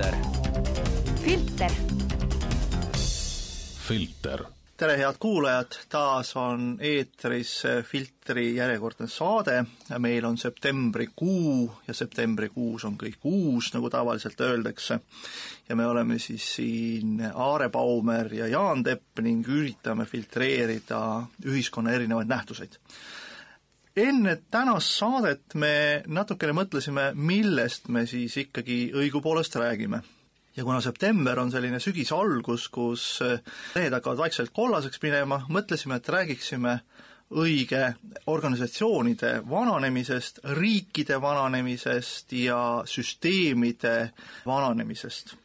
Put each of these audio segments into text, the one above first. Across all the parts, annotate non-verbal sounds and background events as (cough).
filter. filter. filter. tere, head kuulajad, taas on eetris Filtri järjekordne saade. meil on septembrikuu ja septembrikuus on kõik uus, nagu tavaliselt öeldakse. ja me oleme siis siin Aare Baumer ja Jaan Tepp ning üritame filtreerida ühiskonna erinevaid nähtuseid enne tänast saadet me natukene mõtlesime, millest me siis ikkagi õigupoolest räägime. ja kuna september on selline sügise algus, kus lehed hakkavad vaikselt kollaseks minema, mõtlesime, et räägiksime õige organisatsioonide vananemisest, riikide vananemisest ja süsteemide vananemisest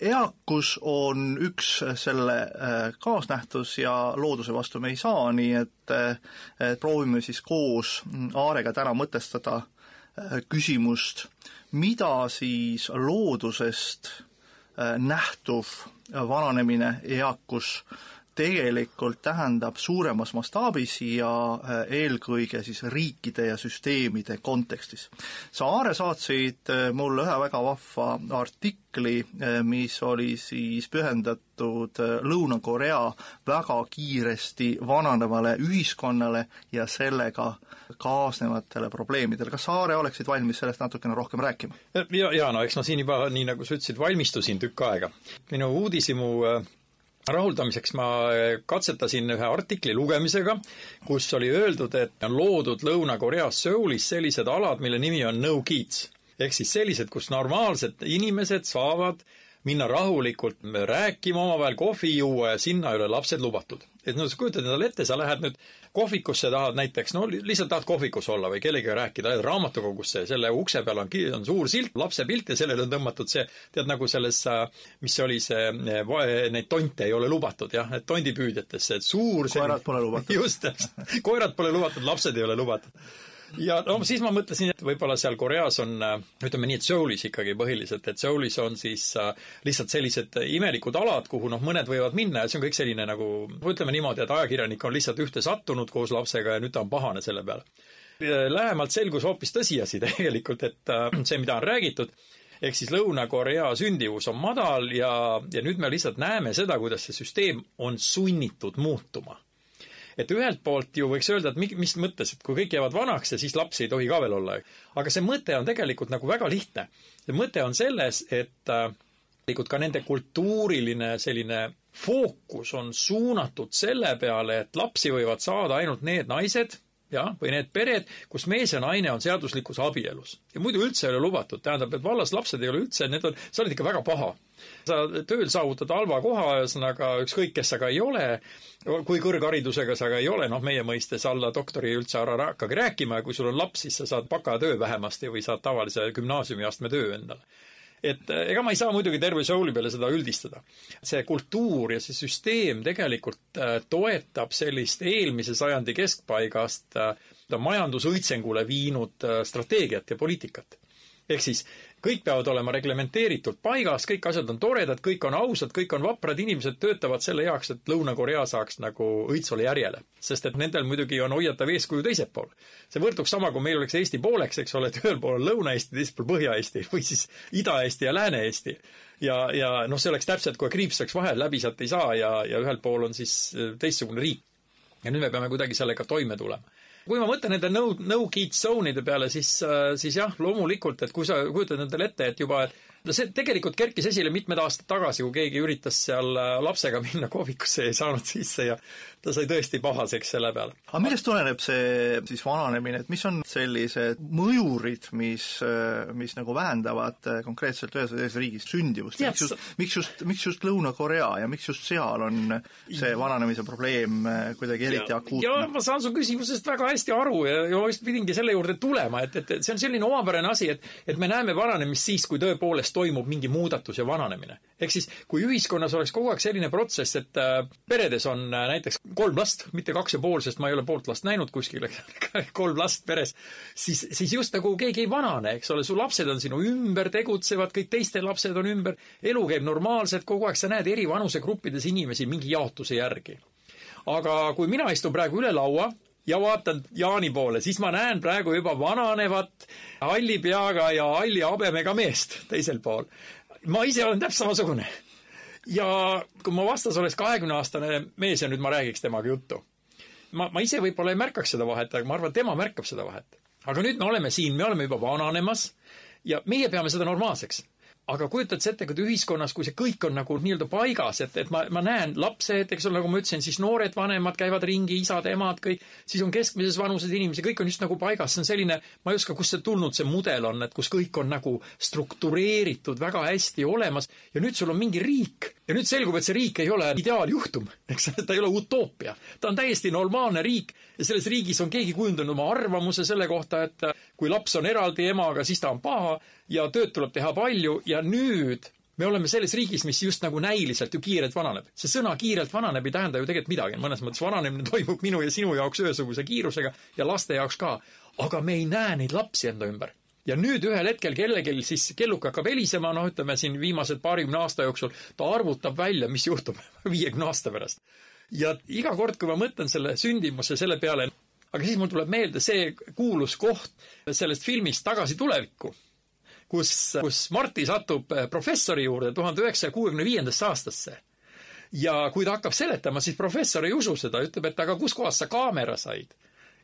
eakus on üks selle äh, kaasnähtus ja looduse vastu me ei saa, nii et, äh, et proovime siis koos Aarega täna mõtestada äh, küsimust, mida siis loodusest nähtuv vananemine, eakus tegelikult tähendab suuremas mastaabis ja äh, eelkõige siis riikide ja süsteemide kontekstis. sa, Aare, saatsid äh, mulle ühe väga vahva artikli, äh, mis oli siis pühendatud Lõuna-Korea väga kiiresti vananevale ühiskonnale ja sellega kaasnevatele probleemidele. kas sa, Aare, oleksid valmis sellest natukene rohkem rääkima? ja, ja no eks ma siin juba, nii nagu sa ütlesid, valmistusin tükk aega. minu uudishimu rahuldamiseks ma eh, katsetasin ühe artikli lugemisega, kus oli öeldud, et on loodud Lõuna-Koreas Soulis sellised alad, mille nimi on no kids. ehk siis sellised, kus normaalsed inimesed saavad minna rahulikult rääkima omavahel, kohvi juua ja sinna ei ole lapsed lubatud. Et no sa kujutad endale ette, sa lähed nüüd kohvikusse, tahad näiteks, no lihtsalt tahad kohvikus olla või kellegagi rääkida, lähed raamatukogusse ja selle ukse peal on, on suur silt, lapse pilt ja sellele on tõmmatud see, tead nagu selles, mis see oli see, neid tonte ei ole lubatud jah, need tondipüüdjatesse, et suur koerad pole lubatud. (laughs) just, koerad pole lubatud, lapsed ei ole lubatud ja no siis ma mõtlesin, et võib-olla seal Koreas on, äh, ütleme nii, et Soulis ikkagi põhiliselt, et Soulis on siis äh, lihtsalt sellised imelikud alad, kuhu noh, mõned võivad minna ja see on kõik selline nagu, ütleme niimoodi, et ajakirjanik on lihtsalt ühte sattunud koos lapsega ja nüüd ta on pahane selle peale. Lähemalt selgus hoopis tõsiasi (laughs) tegelikult, et äh, see, mida on räägitud, ehk siis Lõuna-Korea sündivus on madal ja, ja nüüd me lihtsalt näeme seda, kuidas see süsteem on sunnitud muutuma et ühelt poolt ju võiks öelda, et mis mõttes, et kui kõik jäävad vanaks ja siis lapsi ei tohi ka veel olla. aga see mõte on tegelikult nagu väga lihtne. see mõte on selles, et äh, tegelikult ka nende kultuuriline selline fookus on suunatud selle peale, et lapsi võivad saada ainult need naised, jah, või need pered, kus mees ja naine on seaduslikus abielus. ja muidu üldse ei ole lubatud, tähendab, et vallas lapsed ei ole üldse, need on, sa oled ikka väga paha. Sa tööl saavutad halva koha, ühesõnaga ükskõik, kes sa ka ei ole, kui kõrgharidusega sa ka ei ole, noh, meie mõistes alla doktori üldse ära hakkagi rääkima ja kui sul on laps, siis sa saad bakatöö vähemasti või saad tavalise gümnaasiumiastme töö endale et eh, ega ma ei saa muidugi terve Souli peale seda üldistada. see kultuur ja see süsteem tegelikult eh, toetab sellist eelmise sajandi keskpaigast eh, majandusõitsengule viinud strateegiat ja poliitikat ehk siis kõik peavad olema reglementeeritud paigas, kõik asjad on toredad, kõik on ausad, kõik on vaprad, inimesed töötavad selle heaks, et Lõuna-Korea saaks nagu õitsvale järjele. sest et nendel muidugi on hoiatav eeskuju teisel pool. see võrduks sama, kui meil oleks Eesti pooleks, eks ole, et ühel pool on Lõuna-Eesti, teisel pool Põhja-Eesti või siis Ida-Eesti ja Lääne-Eesti. ja, ja noh, see oleks täpselt, kui kriips oleks vahel, läbi sealt ei saa ja, ja ühel pool on siis teistsugune riik. ja nüüd me peame kuidagi sellega toime tulema kui ma mõtlen nende no, no-kid zone'ide peale, siis, äh, siis jah, loomulikult, et kui sa kujutad endale ette, et juba, et no see tegelikult kerkis esile mitmed aastad tagasi, kui keegi üritas seal äh, lapsega (laughs) minna kohvikusse ja ei saanud sisse ja ta sai tõesti pahaseks selle peale. aga millest tuleneb see siis vananemine, et mis on sellised mõjurid, mis, äh, mis nagu vähendavad konkreetselt ühes või teises riigis sündivust, miks just, miks just, miks just Lõuna-Korea ja miks just seal on see vananemise probleem kuidagi eriti akuutne? ja ma saan su küsimusest väga hästi aru ja, ja ma just pidingi selle juurde tulema, et, et, et see on selline omapärane asi, et et me näeme vananemist siis, kui tõepoolest kuidas toimub mingi muudatus ja vananemine. ehk siis, kui ühiskonnas oleks kogu aeg selline protsess, et äh, peredes on äh, näiteks kolm last, mitte kaks ja pool, sest ma ei ole poolt last näinud kuskil (laughs) kolm last peres, siis, siis just nagu keegi ei vanane, eks ole, su lapsed on sinu ümber, tegutsevad, kõik teiste lapsed on ümber, elu käib normaalselt, kogu aeg sa näed eri vanusegruppides inimesi mingi jaotuse järgi. aga kui mina istun praegu üle laua ja vaatan Jaani poole, siis ma näen praegu juba vananevat halli peaga ja halli habemega meest teisel pool. ma ise olen täpselt samasugune. ja kui mu vastas oleks kahekümneaastane mees ja nüüd ma räägiks temaga juttu, ma, ma ise võib-olla ei märkaks seda vahet, aga ma arvan, tema märkab seda vahet. aga nüüd me oleme siin, me oleme juba vananemas ja meie peame seda normaalseks aga kujutad sa ette, kui ühiskonnas, kui see kõik on nagu nii-öelda paigas, et, et ma, ma näen lapsed, eks ole, nagu ma ütlesin, siis noored vanemad käivad ringi, isad-emad, kõik, siis on keskmises vanuses inimesi, kõik on just nagu paigas, see on selline, ma ei oska, kust see tulnud, see mudel on, et kus kõik on nagu struktureeritud, väga hästi olemas ja nüüd sul on mingi riik ja nüüd selgub, et see riik ei ole ideaaljuhtum, eks, (laughs) ta ei ole utoopia. ta on täiesti normaalne riik ja selles riigis on keegi kujundanud oma arvamuse selle kohta, et kui laps on eraldi emaga, siis ta on paha ja tööd tuleb teha palju ja nüüd me oleme selles riigis, mis just nagu näiliselt ju kiirelt vananeb. see sõna kiirelt vananeb ei tähenda ju tegelikult midagi, mõnes mõttes vananemine (laughs) toimub minu ja sinu jaoks ühesuguse kiirusega ja laste jaoks ka. aga me ei näe neid lapsi enda ümber. Ja nüüd ühel hetkel kellelgi siis kelluk hakkab helisema, noh, ütleme siin viimased paarikümne aasta jooksul, ta arvutab välja, mis juhtub (laughs) viiekümne aasta pärast. ja iga kord, kui ma mõtlen selle sündimuse selle peale, aga siis mul tuleb meelde see kuulus koht sellest filmist Tagasi tulevikku kus, kus Marti satub eh, professori juurde tuhande üheksasaja kuuekümne viiendasse aastasse. ja kui ta hakkab seletama, siis professor ei usu seda, ütleb, et aga kuskohast sa kaamera said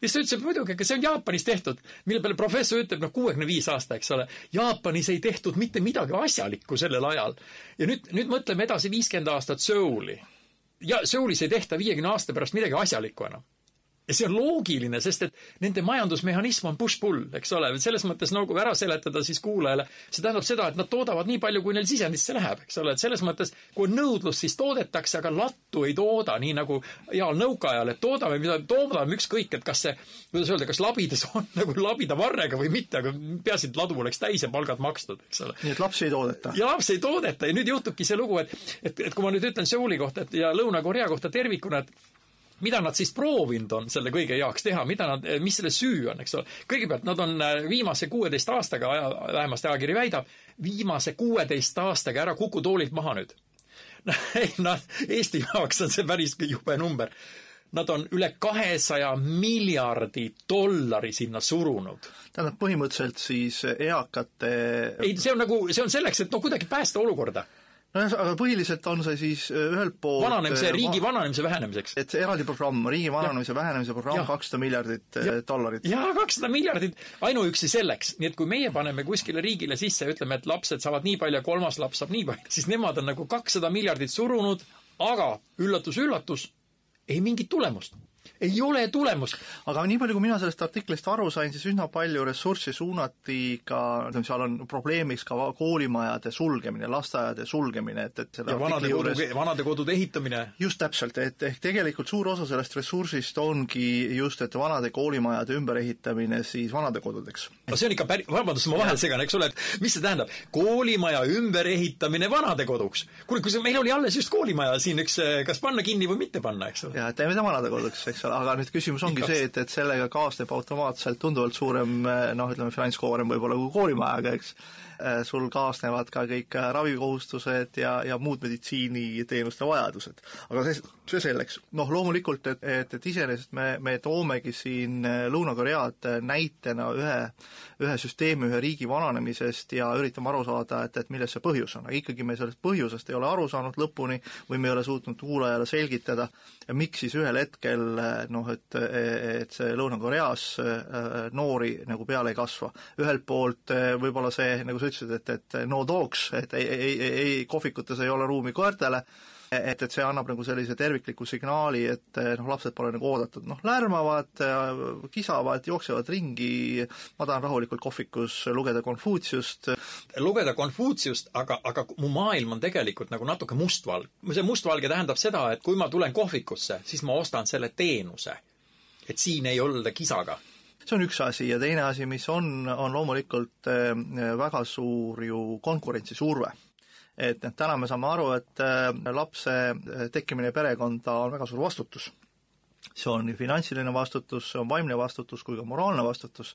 ja siis ta ütles, et muidugi, aga see on Jaapanis tehtud. mille peale professor ütleb, noh, kuuekümne viis aasta, eks ole. Jaapanis ei tehtud mitte midagi asjalikku sellel ajal. ja nüüd, nüüd mõtleme edasi viiskümmend aastat Seouli. ja Seoulis ei tehta viiekümne aasta pärast midagi asjalikku enam ja see on loogiline, sest et nende majandusmehhanism on push-pull, eks ole, selles mõttes nagu ära seletada siis kuulajale, see tähendab seda, et nad toodavad nii palju, kui neil sisendisse läheb, eks ole, et selles mõttes, kui on nõudlus, siis toodetakse, aga lattu ei tooda, nii nagu heal nõukaajal, et toodame, mida toodame, ükskõik, et kas see, kuidas öelda, kas labidas on (laughs) nagu labida varrega või mitte, aga peaasi, et ladu oleks täis ja palgad makstud, eks ole. nii et lapsi ei toodeta? ja lapsi ei toodeta ja nüüd juhtubki see lugu, et, et, et kui ma nüüd ütlen Seouli kohta et, ja Lõuna-Korea kohta tervikuna, et mida nad siis proovinud on selle kõige heaks teha, mida nad, mis selle süü on, eks ole. kõigepealt nad on äh, viimase kuueteist aastaga, vähemasti ajakiri väidab, viimase kuueteist aastaga ära kuku toolilt maha nüüd. (laughs) ei, noh, Eesti jaoks on see päris jube number. Nad on üle kahesaja miljardi dollari sinna surunud. tähendab, põhimõtteliselt siis eakate ei, see on nagu, see on selleks, et no kuidagi päästa olukorda nojah, aga põhiliselt on see siis äh, ühelt poolt vananemise, äh, riigi vananemise vähenemiseks. et see eraldi programm, riigi vananemise ja. vähenemise programm, kakssada miljardit äh, ja. dollarit. jaa, kakssada miljardit ainuüksi selleks. nii et kui meie paneme kuskile riigile sisse ja ütleme, et lapsed saavad nii palju ja kolmas laps saab nii palju, (laughs) siis nemad on nagu kakssada miljardit surunud, aga üllatus-üllatus, ei mingit tulemust ei ole tulemust. aga nii palju, kui mina sellest artiklist aru sain, siis üsna palju ressurssi suunati ka, ütleme, seal on probleemiks ka koolimajade sulgemine, lasteaedade sulgemine, et, et selle ja vanade kodu, vanade kodude ehitamine. just täpselt, et ehk tegelikult suur osa sellest ressursist ongi just, et vanade koolimajade ümberehitamine siis vanadekodudeks. no see on ikka päri-, vabandust, ma vahele segan, eks ole, et mis see tähendab? koolimaja ümberehitamine vanadekoduks. kuule, kui see, meil oli alles just koolimaja siin üks, kas panna kinni või mitte panna, eks ole. jaa, et teeme ta vanadekoduks, eks ole, aga nüüd küsimus ongi Ikast. see, et, et sellega kaasneb automaatselt tunduvalt suurem noh, ütleme finantskoorem võib-olla kui koolimajaga, eks sul kaasnevad ka kõik äh, ravikohustused ja, ja muud meditsiiniteenuste vajadused. aga see, see selleks. noh, loomulikult, et, et, et iseenesest me, me toomegi siin äh, Lõuna-Koread näitena ühe, ühe süsteemi, ühe riigi vananemisest ja üritame aru saada, et, et milles see põhjus on, aga ikkagi me sellest põhjusest ei ole aru saanud lõpuni või me ei ole suutnud kuulajale selgitada, miks siis ühel hetkel noh, et, et see Lõuna-Koreas noori nagu peale ei kasva. ühelt poolt võib-olla see, nagu sa ütlesid, et, et no dogs, et ei, ei, ei, kohvikutes ei ole ruumi koertele, et, et see annab nagu sellise tervikliku signaali, et noh, lapsed pole nagu oodatud, noh, lärmavad, kisavad, jooksevad ringi, ma tahan rahulikult kohvikus lugeda Konfutsiust. lugeda Konfutsiust, aga, aga mu maailm on tegelikult nagu natuke mustvalge. see mustvalge tähendab seda, et kui ma tulen kohvikusse, siis ma ostan selle teenuse. et siin ei olda kisaga see on üks asi. Ja teine asi, mis on, on loomulikult eh, väga suur ju konkurentsisurve. Et noh, täna me saame aru, et eh, lapse eh, tekkimine perekonda on väga suur vastutus. See on nii finantsiline vastutus, see on vaimne vastutus kui ka moraalne vastutus,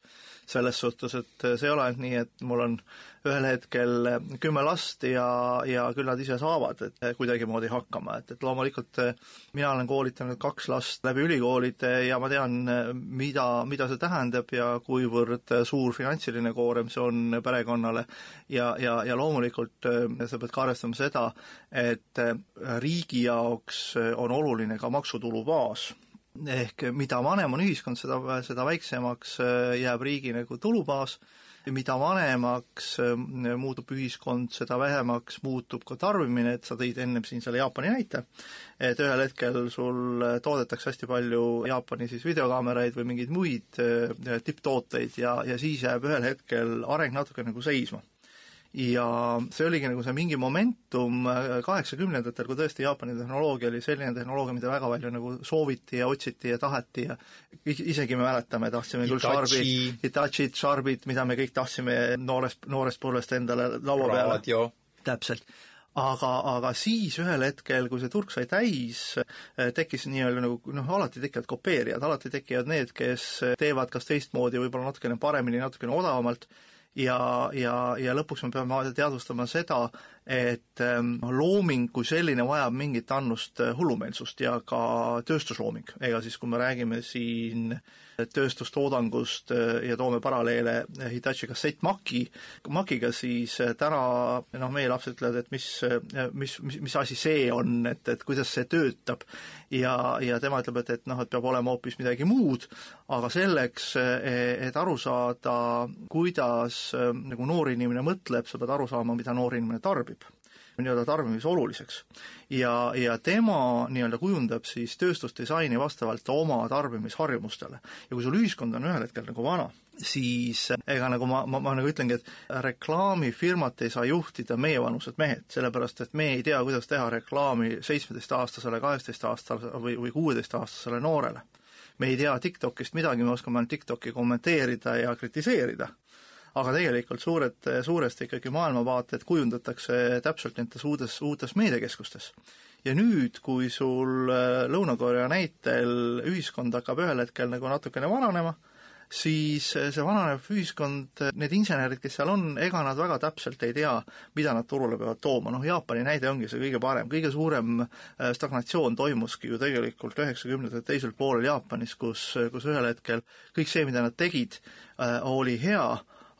selles suhtes, et see ei ole ainult nii, et mul on ühel hetkel kümme last ja, ja küll nad ise saavad, et kuidagimoodi hakkama, et, et loomulikult mina olen koolitanud kaks last läbi ülikoolide ja ma tean, mida, mida see tähendab ja kuivõrd suur finantsiline koorem see on perekonnale. Ja, ja, ja loomulikult sa pead ka arvestama seda, et riigi jaoks on oluline ka maksutulu baas. Ehk mida vanem on ühiskond, seda, seda väiksemaks jääb riigi nagu tulubaas, mida vanemaks äh, muutub ühiskond, seda vähemaks muutub ka tarbimine, et sa tõid ennem siin selle Jaapani näite, et ühel hetkel sul toodetakse hästi palju Jaapani siis videokaameraid või mingeid muid äh, tipptooteid ja, ja siis jääb ühel hetkel areng natuke nagu seisma ja see oligi nagu see mingi momentum äh, kaheksakümnendatel, kui tõesti Jaapani tehnoloogia oli selline tehnoloogia, mida väga palju nagu sooviti ja otsiti ja taheti ja isegi me mäletame, tahtsime küll Sharpi, Hitachit, Sharpit, mida me kõik tahtsime noorest, noorest põlvest endale laua peale. täpselt. Aga, aga siis ühel hetkel, kui see turg sai täis, äh, tekkis nii-öelda nagu noh, alati tekivad kopeerijad, alati tekivad need, kes teevad kas teistmoodi, võib-olla natukene paremini, natukene odavamalt ja, ja, ja lõpuks me peame teadvustama seda, et ähm, looming kui selline vajab mingit annust äh, hullumeelsust ja ka tööstuslooming. ega siis, kui me räägime siin tööstustoodangust äh, ja toome paralleele Hitachi kassettmaki, makiga, siis äh, täna noh, meie lapsed ütlevad, et mis, mis, mis, mis asi see on, et, et kuidas see töötab. ja, ja tema ütleb, et, et noh, et peab olema hoopis midagi muud, aga selleks, et aru saada, kuidas nagu noor inimene mõtleb, sa pead aru saama, mida noor inimene tarbib nii-öelda tarbimise oluliseks. ja, ja tema nii-öelda kujundab siis tööstusdisaini vastavalt oma tarbimisharjumustele. ja kui sul ühiskond on ühel hetkel nagu vana, siis ega nagu ma, ma, ma nagu ütlengi, et reklaamifirmat ei saa juhtida meievanused mehed, sellepärast et me ei tea, kuidas teha reklaami seitsmeteistaastasele, kaheksateistaastasele või, või kuueteistaastasele noorele. me ei tea TikTokist midagi, me oskame ainult TikToki kommenteerida ja kritiseerida aga tegelikult suured, suuresti ikkagi maailmavaated kujundatakse täpselt nendes uutes, uutes meediakeskustes. ja nüüd, kui sul äh, Lõuna-Korea näitel ühiskond hakkab ühel hetkel nagu natukene vananema, siis äh, see vananev ühiskond, need insenerid, kes seal on, ega nad väga täpselt ei tea, mida nad turule peavad tooma, noh Jaapani näide ongi see kõige parem, kõige suurem äh, stagnatsioon toimuski ju tegelikult üheksakümnendate teisel poolel Jaapanis, kus, kus ühel hetkel kõik see, mida nad tegid, oli hea,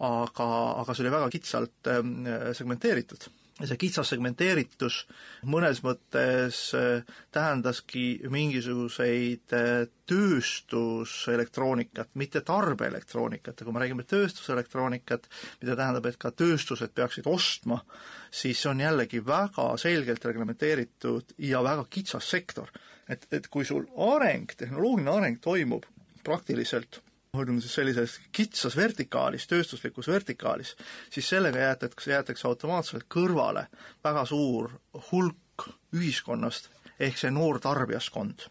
aga, aga see oli väga kitsalt ähm, segmenteeritud ja see kitsas segmenteeritus mõnes mõttes äh, tähendaski mingisuguseid äh, tööstuselektroonikat, mitte tarbeelektroonikat ja kui me räägime tööstuselektroonikat, mida tähendab, et ka tööstused peaksid ostma, siis see on jällegi väga selgelt reglementeeritud ja väga kitsas sektor. et, et kui sul areng, tehnoloogiline areng toimub praktiliselt ütleme siis sellises kitsas vertikaalis, tööstuslikus vertikaalis, siis sellega jäetakse, jäetakse automaatselt kõrvale väga suur hulk ühiskonnast, ehk see noor tarbijaskond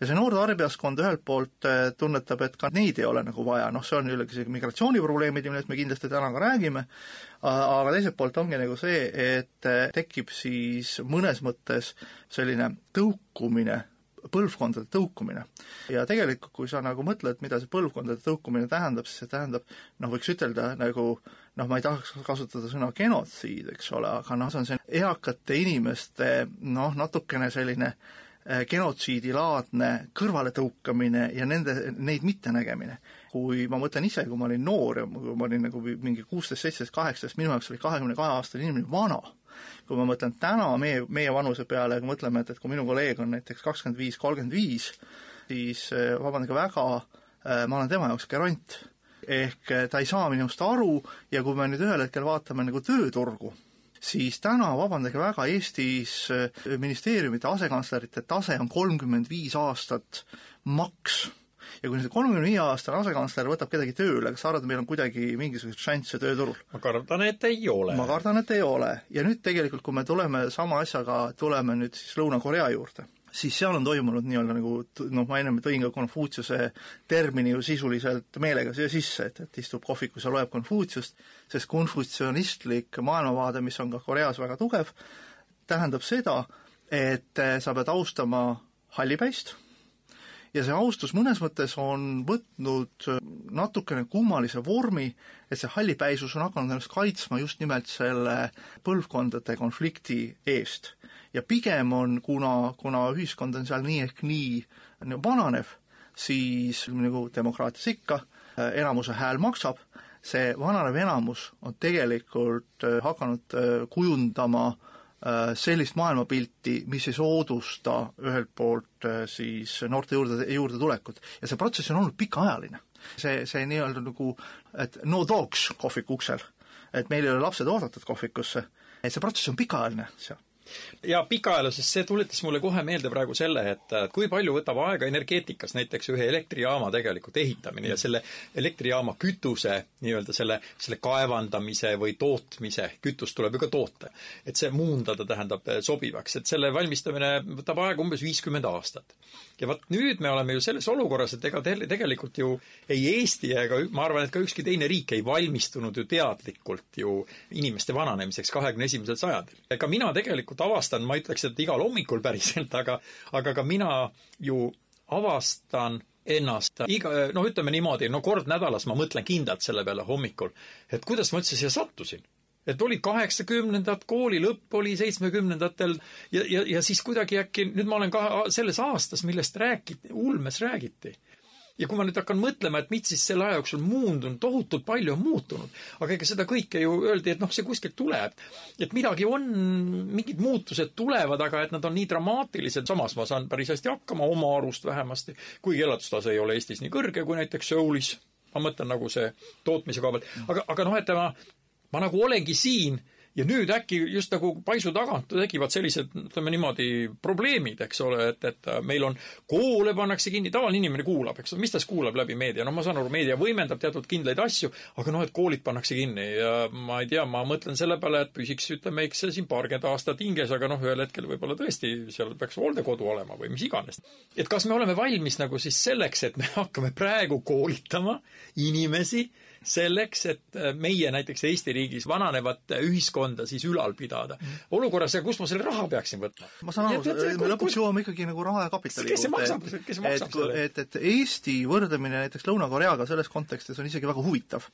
ja see noor tarbijaskond ühelt poolt äh, tunnetab, et ka neid ei ole nagu vaja, noh, see on jällegi see migratsiooniprobleemid, millest me kindlasti täna ka räägime, aga teiselt poolt ongi nagu see, et äh, tekib siis mõnes mõttes selline tõukumine põlvkondade tõukumine. ja tegelikult, kui sa nagu mõtled, mida see põlvkondade tõukumine tähendab, siis see tähendab noh, võiks ütelda nagu noh, ma ei tahaks kasutada sõna genotsiid, eks ole, aga noh, see on see eakate inimeste noh, natukene selline eh, genotsiidilaadne kõrvaletõukamine ja nende, neid mittenägemine. kui ma mõtlen ise, kui ma olin noor ja kui ma olin nagu mingi kuusteist, seitseteist, kaheksateist, minu jaoks oli kahekümne kahe aastane inimene vana kui ma mõtlen täna meie, meie vanuse peale, kui mõtleme, et, et kui minu kolleeg on näiteks kakskümmend viis, kolmkümmend viis, siis eh, vabandage väga, eh, ma olen tema jaoks gerant. ehk eh, ta ei saa minust aru ja kui me nüüd ühel hetkel vaatame nagu tööturgu, siis täna, vabandage väga, Eestis ministeeriumite asekantslerite tase on kolmkümmend viis aastat maks ja kui see kolmekümne viie aastane asekantsler võtab kedagi tööle, kas sa arvad, et meil on kuidagi mingisuguseid šansse tööturul? ma kardan, et ei ole. ma kardan, et ei ole. ja nüüd tegelikult, kui me tuleme sama asjaga, tuleme nüüd siis Lõuna-Korea juurde, siis seal on toimunud nii-öelda nagu noh, ma ennem tõin ka Konfutsiuse termini ju sisuliselt meelega siia sisse, et, et istub kohvikus ja loeb Konfutsiust, sest konfutsionistlik maailmavaade, mis on ka Koreas väga tugev, tähendab seda, et sa pead austama hallipäist ja see austus mõnes mõttes on võtnud natukene kummalise vormi, et see hallipäisus on hakanud ennast kaitsma just nimelt selle põlvkondade konflikti eest. ja pigem on, kuna, kuna ühiskond on seal nii ehk nii vananev, siis nagu demokraatias ikka, enamuse hääl maksab, see vananev enamus on tegelikult hakanud kujundama äh, Äh, sellist maailmapilti, mis ei soodusta ühelt poolt äh, siis noorte juurde, juurde tulekut. ja see protsess on olnud pikaajaline. see, see nii-öelda nagu, et no dogs kohviku uksel, et meil ei ole lapsed oodatud kohvikusse, et see protsess on pikaajaline seal ja pikaajalises, see tuletas mulle kohe meelde praegu selle, et kui palju võtab aega energeetikas näiteks ühe elektrijaama tegelikult ehitamine ja selle elektrijaama kütuse nii-öelda selle, selle kaevandamise või tootmise, kütust tuleb ju ka toota. et see muundada tähendab sobivaks, et selle valmistamine võtab aega umbes viiskümmend aastat. ja vot nüüd me oleme ju selles olukorras, et ega te tegelikult ju ei Eesti ega ma arvan, et ka ükski teine riik ei valmistunud ju teadlikult ju inimeste vananemiseks kahekümne esimesel sajandil. ega mina tegelikult tegelikult avastan, ma ütleks, et igal hommikul päriselt, aga, aga ka mina ju avastan ennast iga, noh, ütleme niimoodi, no kord nädalas ma mõtlen kindlalt selle peale hommikul, et kuidas ma üldse siia sattusin. Et olid kaheksakümnendad, kooli lõpp oli seitsmekümnendatel ja, ja, ja siis kuidagi äkki, nüüd ma olen ka selles aastas, millest räägiti, ulmes räägiti ja kui ma nüüd hakkan mõtlema, et mis siis selle aja jooksul muundunud, tohutult palju on muutunud, aga ega seda kõike ju öeldi, et noh, see kuskilt tuleb. et midagi on, mingid muutused tulevad, aga et nad on nii dramaatilised, samas ma saan päris hästi hakkama oma arust vähemasti, kuigi elatustase ei ole Eestis nii kõrge kui näiteks Soulis. ma mõtlen nagu see tootmise koha pealt, aga, aga noh, et ma, ma nagu olengi siin ja nüüd äkki just nagu paisu tagant tekivad sellised, ütleme niimoodi, probleemid, eks ole, et, et meil on, koole pannakse kinni, tavaline inimene kuulab, eks mis ta siis kuulab läbi meedia, no ma saan aru, meedia võimendab teatud kindlaid asju, aga noh, et koolid pannakse kinni ja ma ei tea, ma mõtlen selle peale, et püsiks, ütleme, eks see siin paarkümmend aastat hinges, aga noh, ühel hetkel võib-olla tõesti seal peaks hooldekodu olema või mis iganes. et kas me oleme valmis nagu siis selleks, et me hakkame praegu koolitama inimesi, selleks, et äh, meie näiteks Eesti riigis vananevat ühiskonda siis ülal pidada. olukorras, kus ma selle raha peaksin võtma? ma saan aru, me lõpuks jõuame ikkagi nagu raha ja kapitali kes see maksab, kes maksab selle? et, et Eesti võrdlemine näiteks Lõuna-Koreaga selles kontekstis on isegi väga huvitav.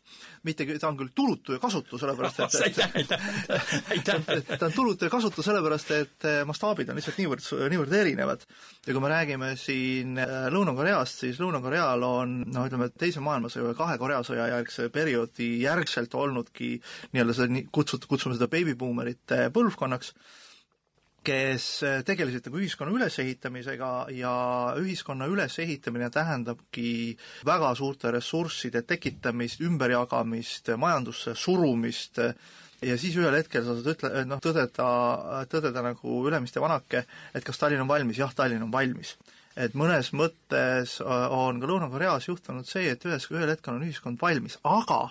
mitte, ta on küll tulutu ja kasutu, sellepärast et, et (laughs) aitäh, aitäh, (laughs) aitäh! ta on tulutu ja kasutu sellepärast, et mastaabid on lihtsalt niivõrd, niivõrd erinevad. ja kui me räägime siin Lõuna-Koreast, siis Lõuna-Koreal on noh, ütleme, teise maailmasõja või kahe Korea sõja järgse perioodi järgselt olnudki nii-öelda seda kutsut-, kutsume seda beebibuumerite põlvkonnaks, kes tegelesid nagu ühiskonna ülesehitamisega ja ühiskonna ülesehitamine tähendabki väga suurte ressursside tekitamist, ümberjagamist, majandusse surumist, ja siis ühel hetkel sa saad ütle, noh, tõdeda, tõdeda nagu Ülemiste vanake, et kas Tallinn on valmis, jah, Tallinn on valmis et mõnes mõttes äh, on ka Lõuna-Koreas juhtunud see, et ühes, ühel hetkel on ühiskond valmis, aga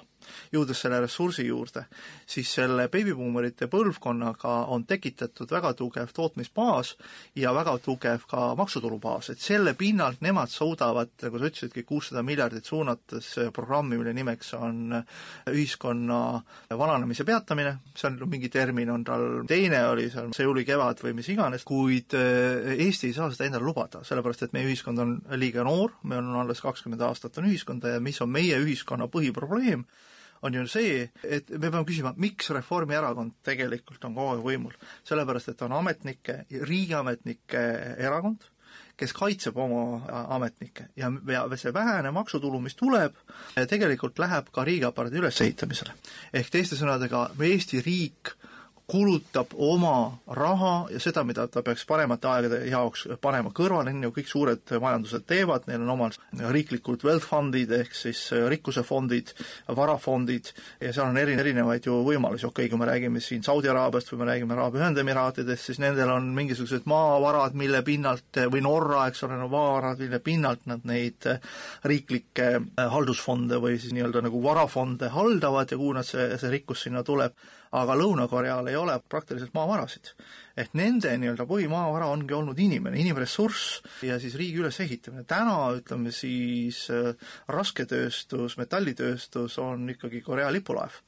jõudes selle ressursi juurde, siis selle beebibuumerite põlvkonnaga on tekitatud väga tugev tootmisbaas ja väga tugev ka maksutulubaas, et selle pinnalt nemad suudavad, nagu sa ütlesidki, kuussada miljardit suunates programmi, mille nimeks on ühiskonna vananemise peatamine, see on mingi termin, on tal teine oli seal Seuli kevad või mis iganes, kuid eh, Eesti ei saa seda endale lubada, sellepärast et meie ühiskond on liiga noor, meil on alles kakskümmend aastat on ühiskonda ja mis on meie ühiskonna põhiprobleem, on ju see, et me peame küsima, miks Reformierakond tegelikult on kogu aeg võimul. sellepärast, et ta on ametnike, riigiametnike erakond, kes kaitseb oma ametnikke ja, ja see vähene maksutulu, mis tuleb, tegelikult läheb ka riigiaparaadi ülesehitamisele. ehk teiste sõnadega, Eesti riik kulutab oma raha ja seda, mida ta peaks paremate aegade jaoks panema kõrvale, nii nagu kõik suured majandused teevad, neil on omal riiklikud wealth fund'id ehk siis rikkusefondid, varafondid ja seal on eri, erinevaid ju võimalusi, okei okay,, kui me räägime siin Saudi Araabiast või me räägime Araabia Ühendemiraatidest, siis nendel on mingisugused maavarad, mille pinnalt, või Norra, eks ole, no maavarad, mille pinnalt nad neid riiklikke haldusfonde või siis nii-öelda nagu varafonde haldavad ja kuhu nad see, see rikkus sinna tuleb aga Lõuna-Koreal ei ole praktiliselt maavarasid. ehk nende nii-öelda põhimaavara ongi olnud inimene, inimressurss ja siis riigi ülesehitamine. täna ütleme siis äh, rasketööstus, metallitööstus on ikkagi Korea lipulaev.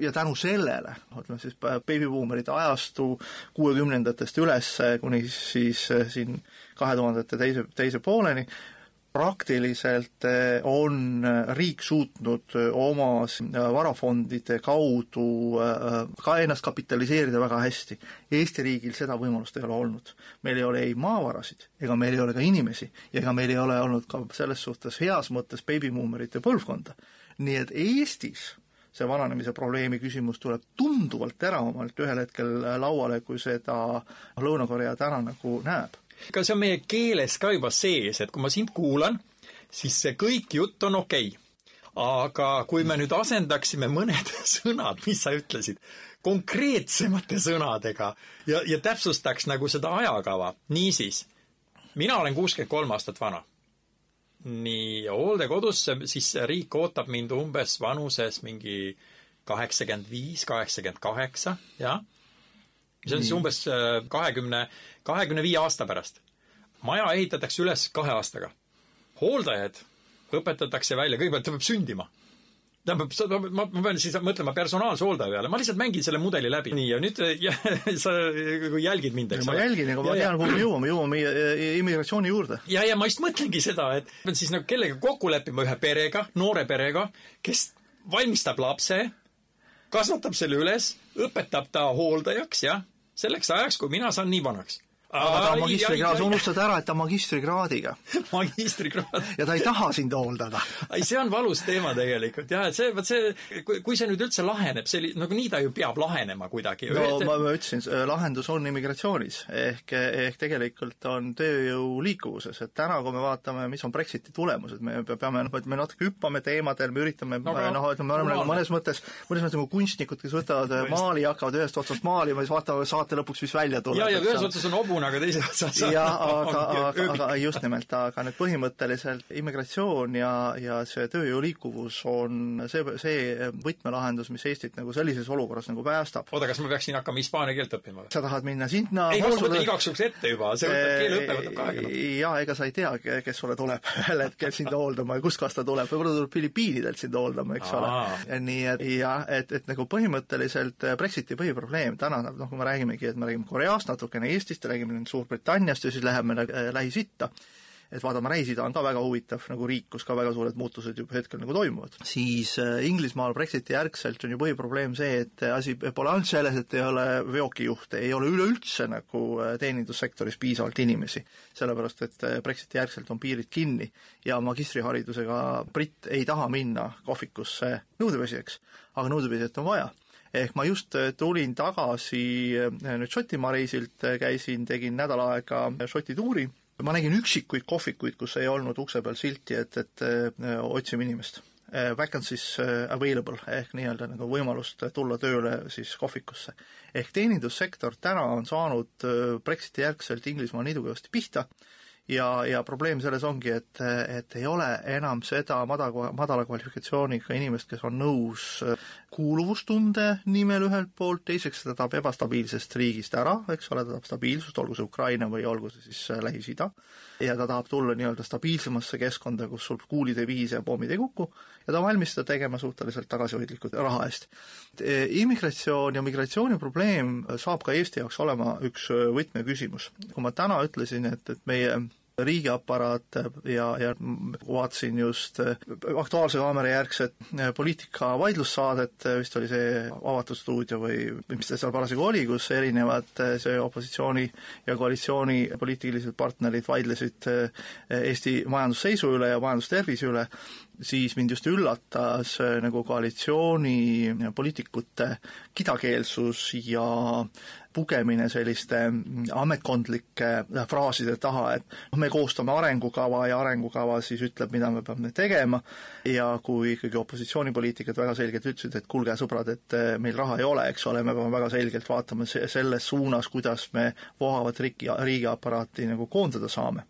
ja tänu sellele, ütleme siis beebibuumerite ajastu kuuekümnendatest üles kuni siis äh, siin kahe tuhandete teise, teise pooleni, praktiliselt eh, on riik suutnud oma varafondide kaudu ka ennast kapitaliseerida väga hästi. Eesti riigil seda võimalust ei ole olnud. meil ei ole ei maavarasid, ega meil ei ole ka inimesi ja ega meil ei ole olnud ka selles suhtes heas mõttes beebimuumerite põlvkonda. nii et Eestis see vananemise probleemi küsimus tuleb tunduvalt teravamalt ühel hetkel lauale, kui seda Lõuna-Korea täna nagu näeb. Ega see on meie keeles ka juba sees, et kui ma sind kuulan, siis see kõik jutt on okei okay. aga kui me nüüd asendaksime mõned (laughs) sõnad, mis sa ütlesid, konkreetsemate sõnadega ja, ja täpsustaks nagu seda ajakava, niisiis, mina olen kuuskümmend kolm aastat vana nii hooldekodusse, siis riik ootab mind umbes vanuses mingi kaheksakümmend viis, kaheksakümmend kaheksa, jah. See on siis umbes äh, kahekümne, kahekümne viie aasta pärast. maja ehitatakse üles kahe aastaga. hooldajad õpetatakse välja, kõigepealt ta peab sündima tähendab, ma, ma pean siis mõtlema personaalse hooldaja peale, ma lihtsalt mängin selle mudeli läbi. nii, ja nüüd ja, (laughs) sa jälgid mind, eks ole. ma jälgin, aga ma tean, kuhu me jõuame, jõuame immigratsiooni juurde. ja, ja ma just mõtlengi seda, et pean siis nagu kellegagi kokku leppima ühe perega, noore perega, kes valmistab lapse, kasvatab selle üles, õpetab ta hooldajaks, jah, selleks ajaks, kui mina saan nii vanaks aga ta on magistrikraad, sa unustad ära, et ta on magistrikraadiga (laughs) magistrikraad. ja ta ei taha sind hooldada. ei, see on valus teema tegelikult jah, et see, vot see, kui, kui see nüüd üldse laheneb, see, nagunii ta ju peab lahenema kuidagi. no et... ma, ma ütlesin, lahendus on immigratsioonis. ehk, ehk tegelikult on tööjõu liikuvuses, et täna, kui me vaatame, mis on Brexiti tulemused, me peame, noh, et me natuke hüppame teemadel, me üritame no, noh, et me oleme nagu mõnes mõttes, mõnes mõttes nagu kunstnikud, kes võtavad maali ja hakkavad ühest otsast maalima, siis vaatavad saate lõpuks, mis välja tuleb. ja, ja ühes otsas on hobu suuna, aga teise otsas jah, (laughs) aga, aga, aga just nimelt, aga nüüd põhimõtteliselt immigratsioon ja, ja see tööjõu liikuvus on see, see võtmelahendus, mis Eestit nagu sellises olukorras nagu päästab. oota, kas ma peaksin hakkama hispaania keelt õppima või? sa tahad minna sinna ei, ma mõtlen igaks juhuks ette juba, see võtab, keeleõpe võtab ka aega. Jaa, ega sa ei tea, kes sulle tuleb (laughs) ühel hetkel sind hooldama ja kustkohast ta tuleb, võib-olla tuleb Filipiinidelt sind hooldama, eks ole. nii et jah, et, et nagu põhimõtteliselt Brexiti põhiprobleem täna, noh, kui me räägimegi, et me räägime Koreast natukene, Eestist, räägime räägime nüüd Suurbritanniast ja siis läheme äh, Lähis-Itta, et vaatame, Lähis-Ida on ka väga huvitav nagu riik, kus ka väga suured muutused juba hetkel nagu toimuvad, siis äh, Inglismaal Brexiti järgselt on ju põhiprobleem see, et asi pole ainult selles, et ei ole veokijuhte, ei ole üleüldse nagu äh, teenindussektoris piisavalt inimesi. sellepärast, et Brexiti järgselt on piirid kinni ja magistriharidusega britt ei taha minna kohvikusse nõudepesijaks, aga nõudepesijat on vaja ehk ma just äh, tulin tagasi äh, nüüd Šotimaa reisilt, äh, käisin, tegin nädal aega Šoti tuuri, ma nägin üksikuid kohvikuid, kus ei olnud ukse peal silti, et, et otsime inimest. Vacancies available ehk nii-öelda nagu võimalust tulla tööle siis kohvikusse. ehk teenindussektor täna on saanud Brexiti järgselt Inglismaal nii tugevasti pihta, ja, ja probleem selles ongi, et, et ei ole enam seda madala, madala kvalifikatsiooniga inimest, kes on nõus kuuluvustunde nimel ühelt poolt, teiseks ta tahab ebastabiilsest riigist ära, eks ole, ta tahab stabiilsust, olgu see Ukraina või olgu see siis Lähis-Ida, ja ta tahab tulla nii-öelda stabiilsemasse keskkonda, kus sul kuulid ei vihise ja pommid ei kuku, ja ta on valmis seda tegema suhteliselt tagasihoidlikult raha eest. immigratsioon ja migratsiooni probleem saab ka Eesti jaoks olema üks võtmeküsimus. kui ma täna ütlesin, et, et meie riigiaparaat ja, ja vaatasin just äh, Aktuaalse kaamera järgset äh, poliitika vaidlussaadet, äh, vist oli see avatud stuudio või mis ta seal parasjagu oli, kus erinevad see opositsiooni ja koalitsiooni poliitilised partnerid vaidlesid Eesti majandusseisu üle ja majandustervise üle, siis mind just üllatas nagu koalitsiooni poliitikute kidakeelsus ja pugemine selliste ametkondlike fraaside taha, et noh, me koostame arengukava ja arengukava siis ütleb, mida me peame tegema, ja kui ikkagi opositsioonipoliitikud väga selgelt ütlesid, et kuulge, sõbrad, et eh, meil raha ei ole, eks ole, me peame väga selgelt vaatama selles suunas, kuidas me vohavat riigi, riigiaparaati nagu koondada saame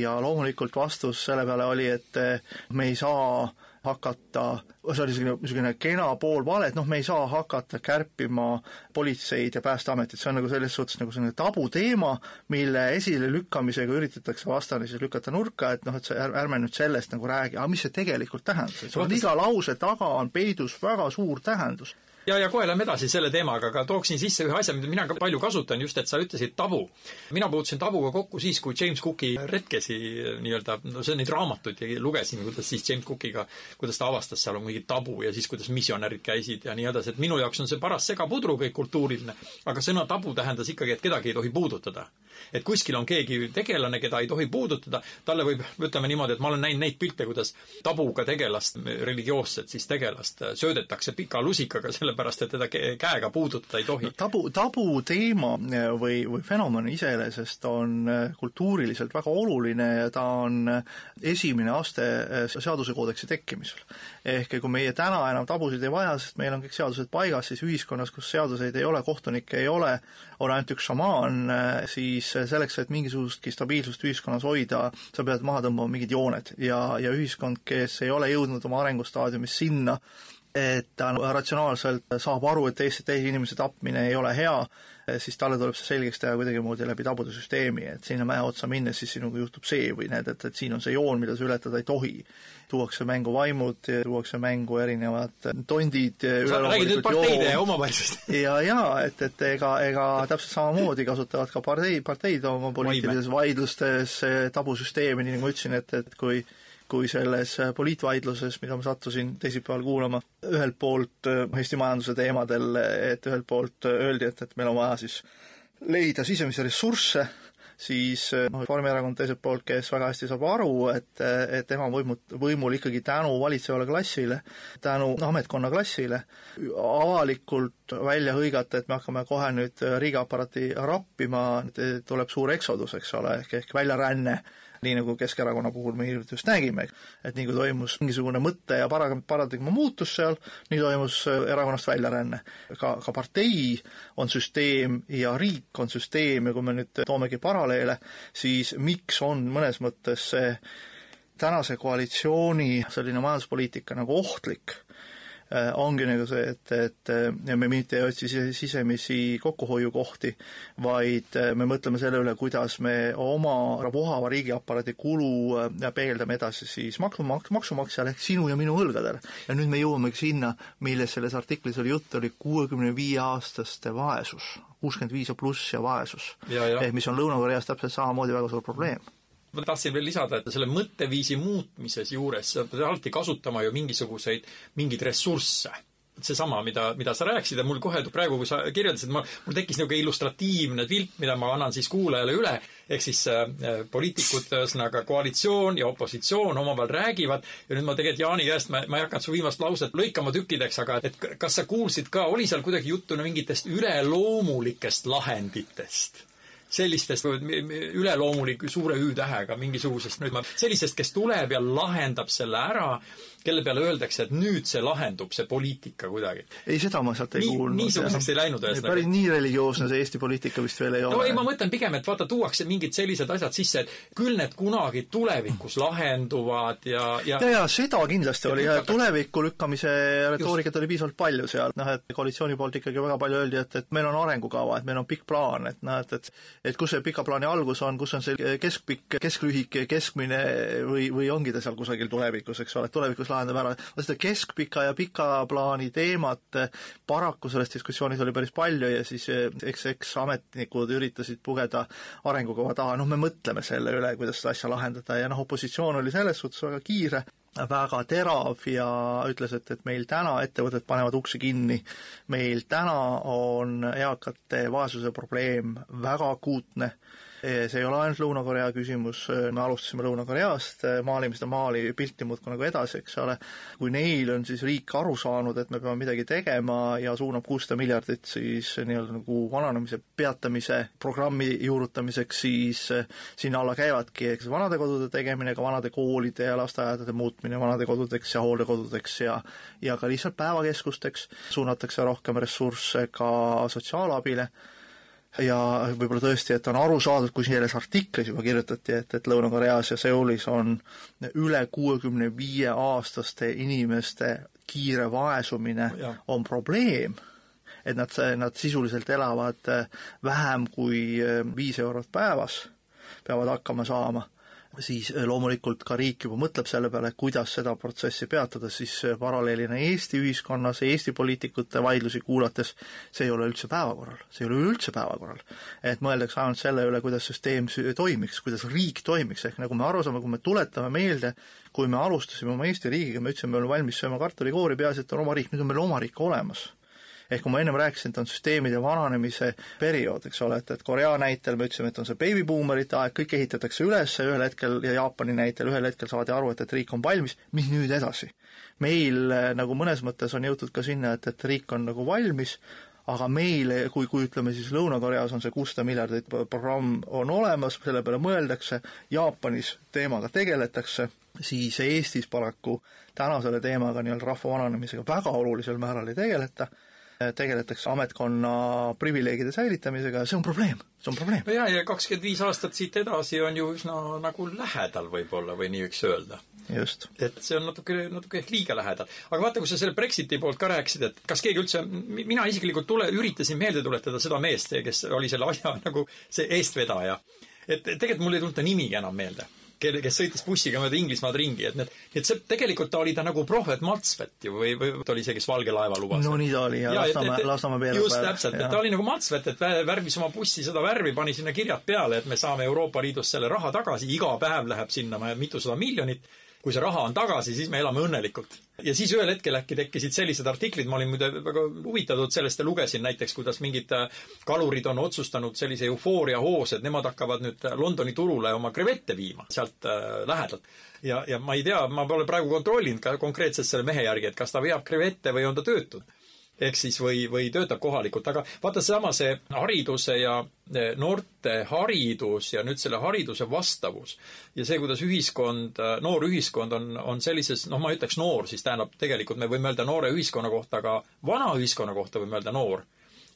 ja loomulikult vastus selle peale oli, et eh, me ei saa hakata, see oli niisugune, niisugune kena poolvale, et noh, me ei saa hakata kärpima politseid ja Päästeametit, see on nagu selles suhtes nagu selline tabuteema, mille esilelükkamisega üritatakse vastane siis lükata nurka, et noh, et see, ärme nüüd sellest nagu räägi, aga mis see tegelikult tähendas, et iga lause taga on peidus väga suur tähendus ja, ja kohe lähme edasi selle teemaga, aga tooksin sisse ühe asja, mida mina ka palju kasutan, just et sa ütlesid tabu. mina puutusin tabuga kokku siis, kui James Cooki retkesi nii-öelda, no see neid raamatuid lugesin, kuidas siis James Cookiga, kuidas ta avastas, seal on mingi tabu ja siis kuidas misjonärid käisid ja nii edasi, et minu jaoks on see paras segapudru kõik kultuuriline, aga sõna tabu tähendas ikkagi, et kedagi ei tohi puudutada et kuskil on keegi tegelane, keda ei tohi puudutada, talle võib, ütleme niimoodi, et ma olen näinud neid pilte, kuidas tabuga tegelast, religioosset siis tegelast, söödetakse pika lusikaga, sellepärast et teda käega puudutada ei tohi. tabu, tabuteema või, või fenomen iseenesest on kultuuriliselt väga oluline ja ta on esimene aste seadusekoodeksi tekkimisel. Ehk kui meie täna enam tabusid ei vaja, sest meil on kõik seadused paigas, siis ühiskonnas, kus seaduseid ei ole, kohtunikke ei ole, on ainult üks šamaan, siis selleks, et mingisugustki stabiilsust ühiskonnas hoida, sa pead maha tõmbama mingid jooned. Ja, ja ühiskond, kes ei ole jõudnud oma arengustaadiumis sinna, et ta ratsionaalselt saab aru, et teiste, teise inimese tapmine ei ole hea, siis talle tuleb see selgeks teha kuidagimoodi läbi tabude süsteemi, et sinna mäe otsa minnes siis sinuga juhtub see või need, et, et siin on see joon, mida sa ületada ei tohi. tuuakse mängu vaimud, tuuakse mängu erinevad tondid. parteide omavahelisest? (laughs) ja, ja et, et ega, ega täpselt samamoodi kasutavad ka partei, parteid oma poliitilises vaidlustes tabusüsteemi, nii nagu ma ütlesin, et, et kui kui selles poliitvaidluses, mida ma sattusin teisipäeval kuulama, ühelt poolt äh, Eesti majanduse teemadel, et ühelt poolt öeldi, et, et meil on vaja siis leida sisemisi ressursse, siis äh, noh, Reformierakond teiselt poolt, kes väga hästi saab aru, et, et tema on võimu, võimul ikkagi tänu valitsevale klassile, tänu ametkonna klassile, avalikult välja hõigata, et me hakkame kohe nüüd riigiaparaati rappima, tuleb suur eksodus, eks ole, ehk, ehk väljaränne nii nagu Keskerakonna puhul me hiljuti just nägime, et nii kui toimus mingisugune mõtte ja para-, paradigma muutus seal, nii toimus äh, erakonnast väljaränne. ka, ka partei on süsteem ja riik on süsteem ja kui me nüüd toomegi paralleele, siis miks on mõnes mõttes see tänase koalitsiooni selline majanduspoliitika nagu ohtlik ongi nagu see, et, et ja me mitte ei otsi sisemisi kokkuhoiukohti, vaid äh, me mõtleme selle üle, kuidas me oma vohava riigiaparaadi kulu äh, peegeldame edasi siis maksumaks-, maksumaksjale ehk sinu ja minu õlgadele. ja nüüd me jõuamegi sinna, millest selles artiklis oli juttu, oli kuuekümne viie aastaste vaesus, kuuskümmend viis ja pluss ja vaesus. ehk mis on Lõuna-Koreas täpselt samamoodi väga suur probleem ma tahtsin veel lisada, et selle mõtteviisi muutmises juures sa pead alati kasutama ju mingisuguseid, mingeid ressursse seesama, mida, mida sa rääkisid ja mul kohe praegu, kui sa kirjeldasid, ma, mul tekkis niisugune illustratiivne pilt, mida ma annan siis kuulajale üle, ehk siis äh, poliitikud, ühesõnaga koalitsioon ja opositsioon omavahel räägivad ja nüüd ma tegelikult Jaani käest, ma, ma ei hakanud su viimast lauset lõikama tükkideks, aga et kas sa kuulsid ka, oli seal kuidagi juttu mingitest üleloomulikest lahenditest? Sellistest üleloomuliku suure Ü-tähega mingisugusest nüüd ma, sellisest, kes tuleb ja lahendab selle ära kelle peale öeldakse, et nüüd see lahendub, see poliitika kuidagi. ei, seda ma sealt ei nii, kuulnud. niisuguseks ei läinud ühesõnaga. päris nii religioosne see Eesti poliitika vist veel ei ole. no ei, ma mõtlen pigem, et vaata, tuuakse mingid sellised asjad sisse, et küll need kunagi tulevikus lahenduvad ja, ja ja, ja seda kindlasti oli ja tulevikku lükkamise retoorikat oli piisavalt palju seal, noh et koalitsiooni poolt ikkagi väga palju öeldi, et, et meil on arengukava, et meil on pikk plaan, et noh, et, et et kus see pika plaani algus on, kus on see keskpikk, kesklühike, keskmine või, või ongi ta seal kusagil tulevikus, eks ole, et tulevikus lahendab ära, seda keskpika ja pika plaani teemat paraku selles diskussioonis oli päris palju ja siis eh, eks, eks ametnikud üritasid pugeda arengukava taha, noh, me mõtleme selle üle, kuidas seda asja lahendada ja noh, opositsioon oli selles suhtes väga kiire, väga terav ja ütles, et, et meil täna ettevõtted panevad uksi kinni, meil täna on eakate vaesuse probleem väga akuutne see ei ole ainult Lõuna-Korea küsimus, me alustasime Lõuna-Koreast, maalime seda maali pilti muudkui nagu edasi, eks ole, kui neil on siis riik aru saanud, et me peame midagi tegema ja suunab kuussada miljardit siis nii-öelda nagu vananemise peatamise programmi juurutamiseks, siis sinna alla käivadki eks vanadekodude tegemine, ka vanade koolide ja lasteaedade muutmine vanadekodudeks ja hooldekodudeks ja ja ka lihtsalt päevakeskusteks, suunatakse rohkem ressursse ka sotsiaalabile ja võib-olla tõesti, et on aru saadud, kui selles artiklis juba kirjutati, et, et Lõuna-Koreas ja Seulis on üle kuuekümne viie aastaste inimeste kiire vaesumine ja. on probleem, et nad, nad sisuliselt elavad vähem kui viis eurot päevas, peavad hakkama saama siis äh, loomulikult ka riik juba mõtleb selle peale, kuidas seda protsessi peatada, siis äh, paralleelina Eesti ühiskonnas, Eesti poliitikute vaidlusi kuulates, see ei ole üldse päevakorral, see ei ole üldse päevakorral. et mõeldakse ainult selle üle, kuidas süsteem toimiks, kuidas riik toimiks, ehk nagu me aru saame, kui me tuletame meelde, kui me alustasime oma Eesti riigiga, me ütlesime, me oleme valmis sööma kartulikoori, peaasi, et on oma riik, nüüd on meil oma riik olemas ehk kui ma ennem rääkisin, et on süsteemide vananemise periood, eks ole, et, et Korea näitel me ütlesime, et on see beebibuumerite aeg, kõik ehitatakse üles ühel hetkel, ja Jaapani näitel ühel hetkel saadi aru, et, et riik on valmis, mis nüüd edasi? meil nagu mõnes mõttes on jõutud ka sinna, et, et riik on nagu valmis, aga meil, kui, kui ütleme siis Lõuna-Koreas on see kuussada miljardit programm on olemas, selle peale mõeldakse, Jaapanis teemaga tegeletakse, siis Eestis paraku täna selle teemaga nii-öelda rahva vananemisega väga olulisel määral ei tegeleta tegeletakse ametkonna privileegide säilitamisega ja see on probleem, see on probleem. no jaa, ja kakskümmend viis aastat siit edasi on ju üsna nagu lähedal võib-olla või nii võiks öelda. just. et see on natuke, natuke ehk liiga lähedal. aga vaata, kui sa selle Brexiti poolt ka rääkisid, et kas keegi üldse, mina isiklikult tule, üritasin meelde tuletada seda meest, kes oli selle asja (laughs) nagu see eestvedaja. et tegelikult mul ei tulnud ta nimigi enam meelde kelle, kes sõitis bussiga mööda Inglismaad ringi, et need, et see tegelikult ta oli ta nagu prohvet Maltsvet ju või, või ta oli see, kes Valge laeva lubas. no nii ta oli ja, ja Lasnamäe, Lasnamäe peale just täpselt, et ta oli nagu Maltsvet, et värvis oma bussi seda värvi, pani sinna kirjad peale, et me saame Euroopa Liidust selle raha tagasi, iga päev läheb sinna mitusada miljonit kui see raha on tagasi, siis me elame õnnelikult. ja siis ühel hetkel äkki tekkisid sellised artiklid, ma olin muide väga huvitatud sellest ja lugesin näiteks, kuidas mingid äh, kalurid on otsustanud sellise eufooria hoos, et nemad hakkavad nüüd Londoni turule oma krevette viima sealt äh, lähedalt. ja, ja ma ei tea, ma pole praegu kontrollinud ka konkreetselt selle mehe järgi, et kas ta veab krevette või on ta töötud ehk siis või, või töötab kohalikult, aga vaata seesama see hariduse ja e, noorte haridus ja nüüd selle hariduse vastavus ja see, kuidas ühiskond, e, noor ühiskond on, on sellises, noh, ma ütleks noor, siis tähendab, tegelikult me võime öelda noore ühiskonna kohta, aga vana ühiskonna kohta võime öelda noor.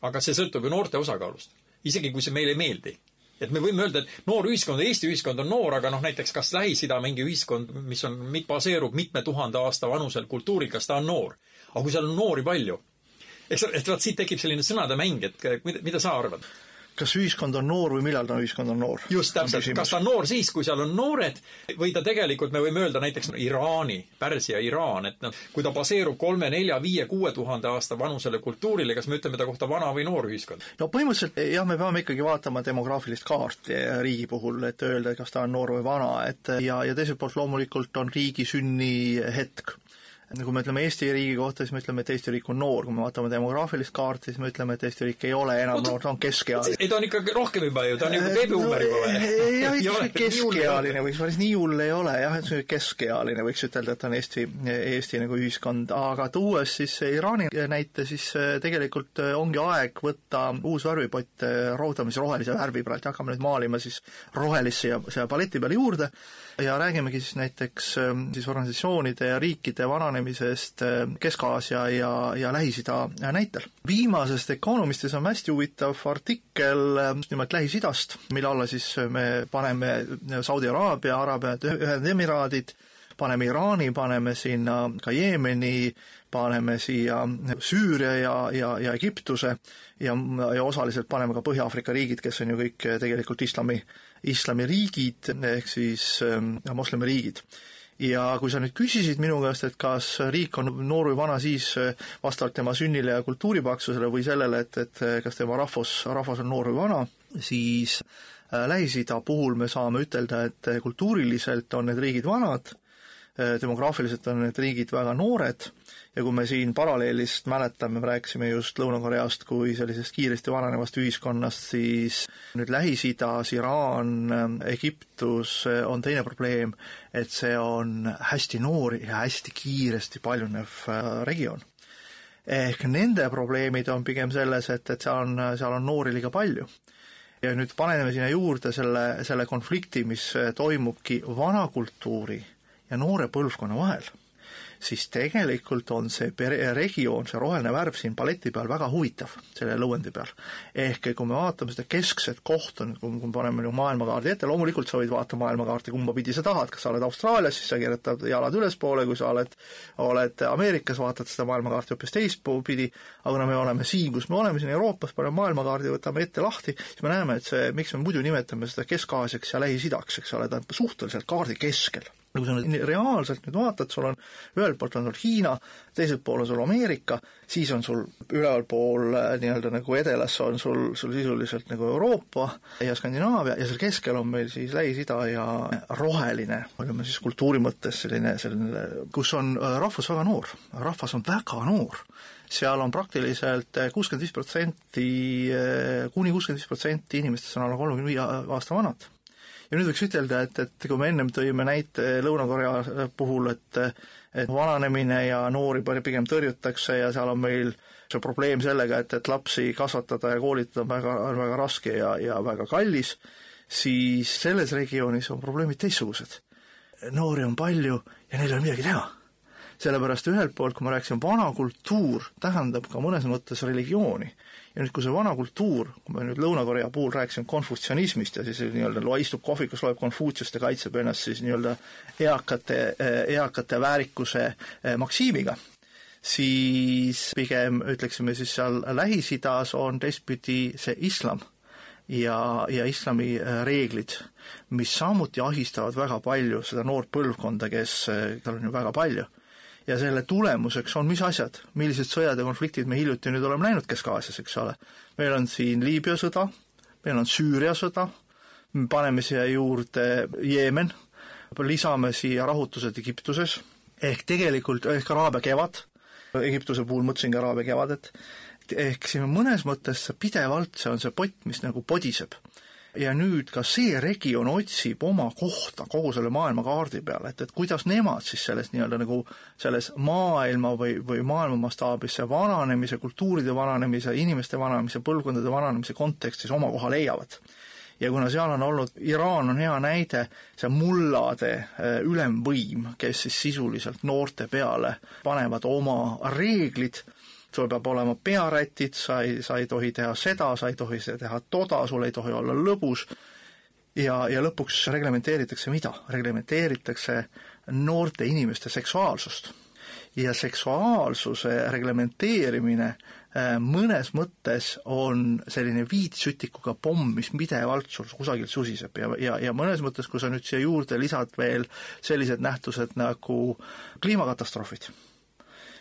aga see sõltub ju noorte osakaalust. isegi kui see meile ei meeldi et me võime öelda, et noor ühiskond, Eesti ühiskond on noor, aga noh, näiteks kas Lähis-Ida mingi ühiskond, mis on, baseerub mitme tuhande aasta vanusel kultuuril, kas ta on noor? aga kui seal on noori palju, eks, et vot siit tekib selline sõnade mäng, et mida, mida sa arvad? kas ühiskond on noor või millal ta ühiskond on noor? just, täpselt, kas ta on noor siis, kui seal on noored või ta tegelikult, me võime öelda näiteks Iraani, Pärsia Iraan, et noh, kui ta baseerub kolme, nelja, viie, kuue tuhande aasta vanusele kultuurile, kas me ütleme ta kohta vana või noor ühiskond? no põhimõtteliselt jah, me peame ikkagi vaatama demograafilist kaarti riigi puhul, et öelda, kas ta on noor või vana, et ja, ja teiselt poolt loomulikult on riigi sünnihetk kui me ütleme Eesti riigi kohta, siis me ütleme, et Eesti riik on noor, kui me vaatame demograafilist kaarti, siis me ütleme, et Eesti riik ei ole enam noor, ta on keskealine. ei, ta on ikka rohkem juba ju, ta on juba beebiuumer juba või? jah, (laughs) ikka keskealine võiks, päris nii hull ei ole jah, et keskealine võiks ütelda, et on Eesti, Eesti nagu ühiskond, aga tuues siis Iraani näite, siis äh, tegelikult äh, ongi aeg võtta uus värvipott, äh, siis rohelise värvi praegu, hakkame nüüd maalima siis rohelist siia, siia paleti peale juurde ja räägimegi siis näiteks siis organisatsioonide ja riikide vananemisest lähenemisest äh, Kesk-Aasia ja, ja Lähis-Ida näitel. viimasest Economistis on hästi huvitav artikkel äh, just nimelt Lähis-Idast, mille alla siis me paneme Saudi Araabia, Araabia Ühendemiraadid, paneme Iraani, paneme sinna ka Jeemeni, paneme siia Süüria ja, ja, ja Egiptuse ja, ja osaliselt paneme ka Põhja-Aafrika riigid, kes on ju kõik tegelikult islami, islamiriigid ehk siis ähm, moslemiriigid. Ja kui sa nüüd küsisid minu käest, et kas riik on noor või vana siis eh, vastavalt tema sünnile ja kultuuripaksusele või sellele, et, et eh, kas tema rahvus, rahvas on noor või vana, siis eh, Lähis-Ida puhul me saame ütelda, et kultuuriliselt on need riigid vanad, demograafiliselt on need riigid väga noored ja kui me siin paralleelist mäletame, me rääkisime just Lõuna-Koreast kui sellisest kiiresti vananevast ühiskonnast, siis nüüd Lähis-Idas, Iraan, Egiptus on teine probleem, et see on hästi noor ja hästi kiiresti paljunev äh, regioon. ehk nende probleemid on pigem selles, et, et seal on, seal on noori liiga palju ja nüüd paneme sinna juurde selle, selle konflikti, mis toimubki vana kultuuri ja noore põlvkonna vahel siis tegelikult on see pere-, regioon, see roheline värv siin paleti peal väga huvitav, selle lõuendi peal. ehk kui me vaatame seda keskset kohta, kui me paneme nagu maailmakaardi ette, loomulikult sa võid vaadata maailmakaarti kumba pidi sa tahad, kas sa oled Austraalias, siis sa keeratad jalad ülespoole, kui sa oled, oled Ameerikas, vaatad seda maailmakaarti hoopis teistpidi, aga kuna me oleme siin, kus me oleme, siin Euroopas, paneme maailmakaardi, võtame ette lahti, siis me näeme, et see, miks me muidu nimetame seda Kesk-Aasiaks ja Lähis-Idaks, eks ole, ta on suhteliselt kaardi keskel kui sa nüüd reaalselt nüüd vaatad, sul on ühelt poolt on sul Hiina, teiselt pool on sul Ameerika, siis on sul ülevalpool äh, nii-öelda nagu edelas on sul, sul sisuliselt nagu Euroopa ja Skandinaavia ja seal keskel on meil siis Lähis-Ida ja roheline, ütleme siis kultuuri mõttes selline, selline, kus on äh, rahvas väga noor, rahvas on väga noor. Seal on praktiliselt äh, kuuskümmend viis protsenti, kuni kuuskümmend viis protsenti inimestest on alla kolmekümne viie aasta vanad ja nüüd võiks ütelda, et, et kui me ennem tõime näite Lõuna-Korea puhul, et et vananemine ja noori pigem tõrjutakse ja seal on meil see probleem sellega, et, et lapsi kasvatada ja koolitada on väga, väga raske ja, ja väga kallis, siis selles regioonis on probleemid teistsugused. noori on palju ja neil ei ole midagi teha sellepärast ühelt poolt, kui ma rääkisin, vana kultuur tähendab ka mõnes mõttes religiooni. Ja nüüd, kui see vana kultuur, kui me nüüd Lõuna-Korea puhul rääkisime konfutsionismist ja siis nii-öelda istub kohvikus, loeb Konfutsiust ja kaitseb ennast siis nii-öelda eakate, eakate väärikuse eh, maksiimiga, siis pigem ütleksime siis seal Lähis-Idas on teistpidi see islam ja, ja islami eh, reeglid, mis samuti ahistavad väga palju seda noort põlvkonda, kes, eh, tal on ju väga palju ja selle tulemuseks on mis asjad, millised sõjad ja konfliktid me hiljuti nüüd oleme näinud Kesk-Aasias, eks ole. meil on siin Liibüa sõda, meil on Süüria sõda, me paneme siia juurde Jeemen, lisame siia rahutused Egiptuses, ehk tegelikult, ehk Araabia kevad, Egiptuse puhul mõtlesin ka Araabia kevadet, ehk siin mõnes mõttes pidevalt see on see pott, mis nagu podiseb ja nüüd ka see regioon otsib oma kohta kogu selle maailmakaardi peal, et, et kuidas nemad siis selles nii-öelda nagu selles maailma või, või maailma mastaabis see vananemise, kultuuride vananemise, inimeste vananemise, põlvkondade vananemise kontekstis oma koha leiavad. Ja kuna seal on olnud, Iraan on hea näide, see mullade äh, ülemvõim, kes siis sisuliselt noorte peale panevad oma reeglid sul peab olema pearätid, sa ei, sa ei tohi teha seda, sa ei tohi teha toda, sul ei tohi olla lõbus, ja, ja lõpuks reglementeeritakse mida? reglementeeritakse noorte inimeste seksuaalsust. ja seksuaalsuse reglementeerimine äh, mõnes mõttes on selline viitsütikuga pomm, mis pidevalt sul kusagilt susiseb ja, ja, ja mõnes mõttes, kui sa nüüd siia juurde lisad veel sellised nähtused nagu kliimakatastroofid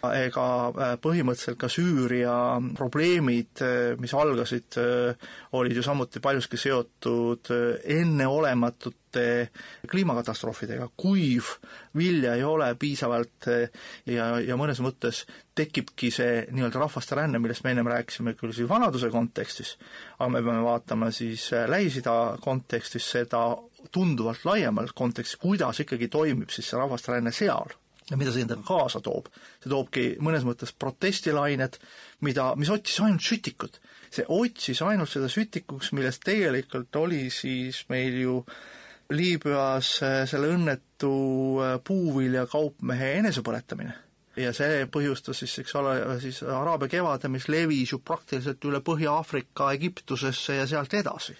ega äh, põhimõtteliselt ka Süüria probleemid, äh, mis algasid, äh, olid ju samuti paljuski seotud enneolematute kliimakatastroofidega, kuiv, vilja ei ole piisavalt ja, ja mõnes mõttes tekibki see nii-öelda rahvaste ränne, millest me ennem rääkisime küll siis vanaduse kontekstis, aga me peame vaatama siis Lähis-Ida kontekstis seda tunduvalt laiemal kontekstis, kuidas ikkagi toimib siis see rahvaste ränne seal ja mida see endaga kaasa toob. see toobki mõnes mõttes protestilained, mida, mis otsis ainult sütikut. see otsis ainult seda sütikuks, millest tegelikult oli siis meil ju Liibüas äh, selle õnnetu äh, puuviljakaupmehe enesepõletamine. ja see põhjustas siis, eks ole, siis Araabia kevade, mis levis ju praktiliselt üle Põhja-Aafrika Egiptusesse ja sealt edasi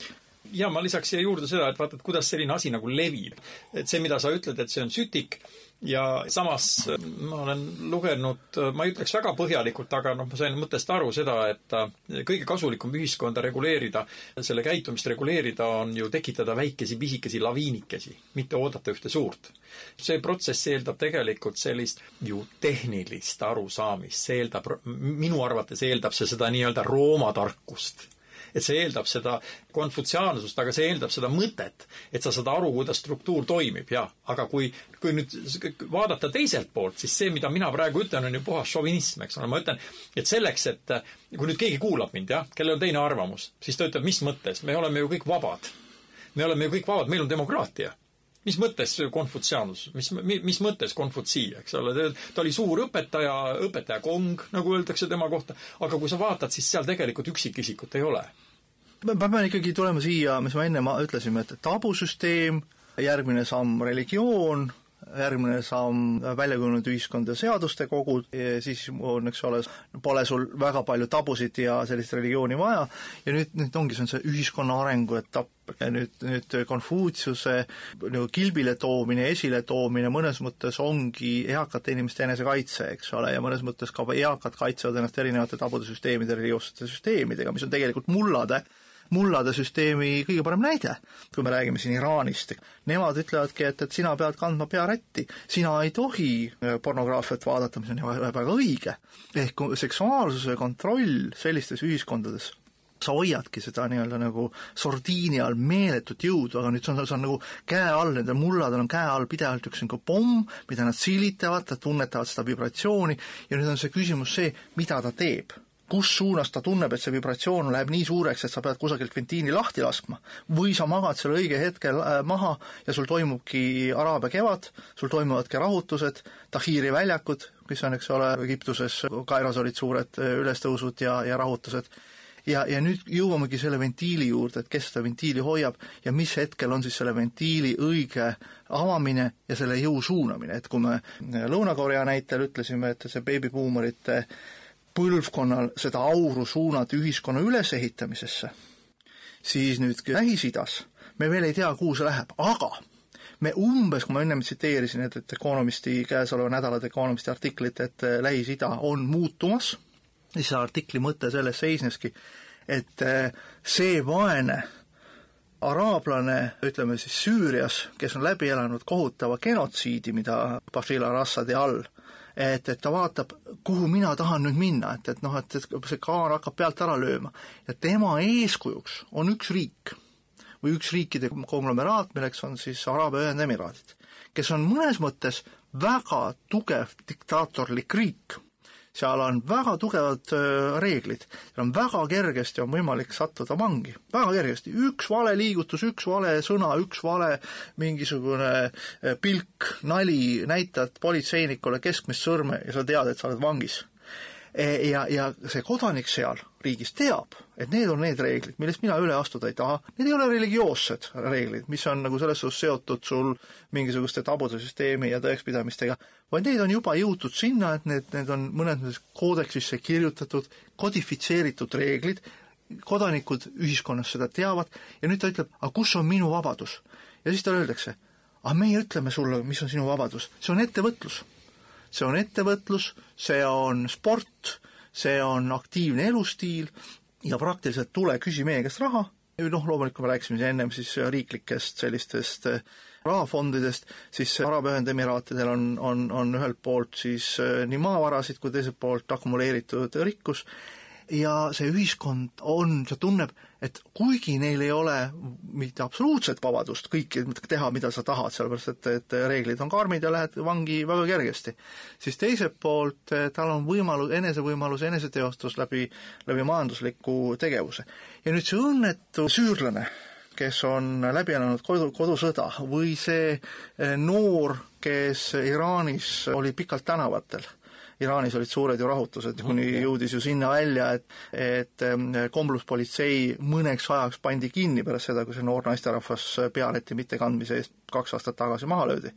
ja ma lisaks siia juurde seda, et vaata, et kuidas selline asi nagu levib. et see, mida sa ütled, et see on sütik, ja samas ma olen lugenud, ma ei ütleks väga põhjalikult, aga noh, ma sain mõttest aru seda, et äh, kõige kasulikum ühiskonda reguleerida, selle käitumist reguleerida, on ju tekitada väikesi pisikesi laviinikesi, mitte oodata ühte suurt. see protsess eeldab tegelikult sellist ju tehnilist arusaamist, see eeldab, minu arvates eeldab see seda nii-öelda Rooma tarkust et see eeldab seda konfutsiaansust, aga see eeldab seda mõtet, et sa saad aru, kuidas struktuur toimib, jah. aga kui, kui nüüd vaadata teiselt poolt, siis see, mida mina praegu ütlen, on ju puhas šovinism, eks ole, ma ütlen, et selleks, et kui nüüd keegi kuulab mind, jah, kellel on teine arvamus, siis ta ütleb, mis mõttes, me oleme ju kõik vabad. me oleme ju kõik vabad, meil on demokraatia mis mõttes konfutsiaanus, mis, mis mõttes konfutsii, eks ole, ta oli suur õpetaja, õpetaja kong, nagu öeldakse tema kohta, aga kui sa vaatad, siis seal tegelikult üksikisikut ei ole. me peame ikkagi tulema siia, mis me enne ütlesime, et tabusüsteem, järgmine samm religioon, järgmine samm väljakujunenud ühiskond ja seaduste kogud, siis on, eks ole, pole sul väga palju tabusid ja sellist religiooni vaja. Ja nüüd, nüüd ongi, see on see ühiskonna arengu etapp. Ja nüüd, nüüd Konfutsiuse nagu kilbile toomine, esile toomine mõnes mõttes ongi eakate inimeste enesekaitse, eks ole, ja mõnes mõttes ka eakad kaitsevad ennast erinevate tabude süsteemide, religioossete süsteemidega, mis on tegelikult mullade mullade süsteemi kõige parem näide, kui me räägime siin Iraanist. Nemad ütlevadki, et, et sina pead kandma pearätti, sina ei tohi äh, pornograafiat vaadata, mis on väga, õige. ehk seksuaalsuse kontroll sellistes ühiskondades sa hoiadki seda nii-öelda nagu sordiini all meeletut jõudu, aga nüüd see on, see on nagu käe all, nendel mulladel on käe all pidevalt üks nagu pomm, mida nad silitavad, tunnetavad seda vibratsiooni ja nüüd on see küsimus see, mida ta teeb kus suunas ta tunneb, et see vibratsioon läheb nii suureks, et sa pead kusagilt ventiili lahti laskma, või sa magad selle õige hetkel äh, maha ja sul toimubki Araabia kevad, sul toimuvadki rahutused, Tahiri väljakud, mis on, eks ole, Egiptuses, Kairos olid suured äh, ülestõusud ja, ja rahutused, ja, ja nüüd jõuamegi selle ventiili juurde, et kes seda ventiili hoiab ja mis hetkel on siis selle ventiili õige avamine ja selle jõu suunamine, et kui me Lõuna-Korea näitel ütlesime, et see beebibuumerite põlvkonnal seda auru suunata ühiskonna ülesehitamisesse, siis nüüd Lähis-Idas me veel ei tea, kuhu see läheb, aga me umbes, kui ma ennem tsiteerisin, et, et Economisti, käesoleva nädala Economisti artiklit, et Lähis-Ida on muutumas, siis selle artikli mõte selles seisneski, et eh, see vaene araablane, ütleme siis Süürias, kes on läbi elanud kohutava genotsiidi, mida Bashir al-Assadi all et, et ta vaatab, kuhu mina tahan nüüd minna, et, et noh, et, et see kaar hakkab pealt ära lööma. ja tema eeskujuks on üks riik või üks riikide konglomeraat, milleks on siis Araabia Ühendemiraadid, kes on mõnes mõttes väga tugev diktaatorlik riik seal on väga tugevad reeglid, seal on väga kergesti on võimalik sattuda vangi, väga kergesti, üks vale liigutus, üks vale sõna, üks vale mingisugune pilk, nali, näitad politseinikule keskmist sõrme ja sa tead, et sa oled vangis ja, ja see kodanik seal riigis teab, et need on need reeglid, millest mina üle astuda ei taha, need ei ole religioossed reeglid, mis on nagu selles suhtes seotud sul mingisuguste tabude süsteemi ja tõekspidamistega, vaid need on juba jõutud sinna, et need, need on mõnes mõttes koodeksisse kirjutatud, kodifitseeritud reeglid, kodanikud ühiskonnas seda teavad ja nüüd ta ütleb, aga kus on minu vabadus? ja siis talle öeldakse, aga meie ütleme sulle, mis on sinu vabadus, see on ettevõtlus see on ettevõtlus, see on sport, see on aktiivne elustiil ja praktiliselt tule, küsi meie käest raha, noh, loomulikult me rääkisime ennem siis riiklikest sellistest eh, rahafondidest, siis Araabia Ühendemiraatidel on, on, on ühelt poolt siis eh, nii maavarasid kui teiselt poolt akumuleeritud rikkus ja see ühiskond on, see tunneb, et kuigi neil ei ole mitte absoluutset vabadust kõike teha, mida sa tahad, sellepärast et, et reeglid on karmid ja lähed vangi väga kergesti, siis teiselt poolt eh, tal on võimalus, enesevõimalus, eneseteostus läbi, läbi majandusliku tegevuse. ja nüüd see õnnetu süürlane, kes on läbi elanud kodu, kodusõda või see eh, noor, kes Iraanis oli pikalt tänavatel Iraanis olid suured ju rahutused, kuni jõudis ju sinna välja, et et kombluspolitsei mõneks ajaks pandi kinni pärast seda, kui see noor naisterahvas pealeti mittekandmise eest kaks aastat tagasi maha löödi.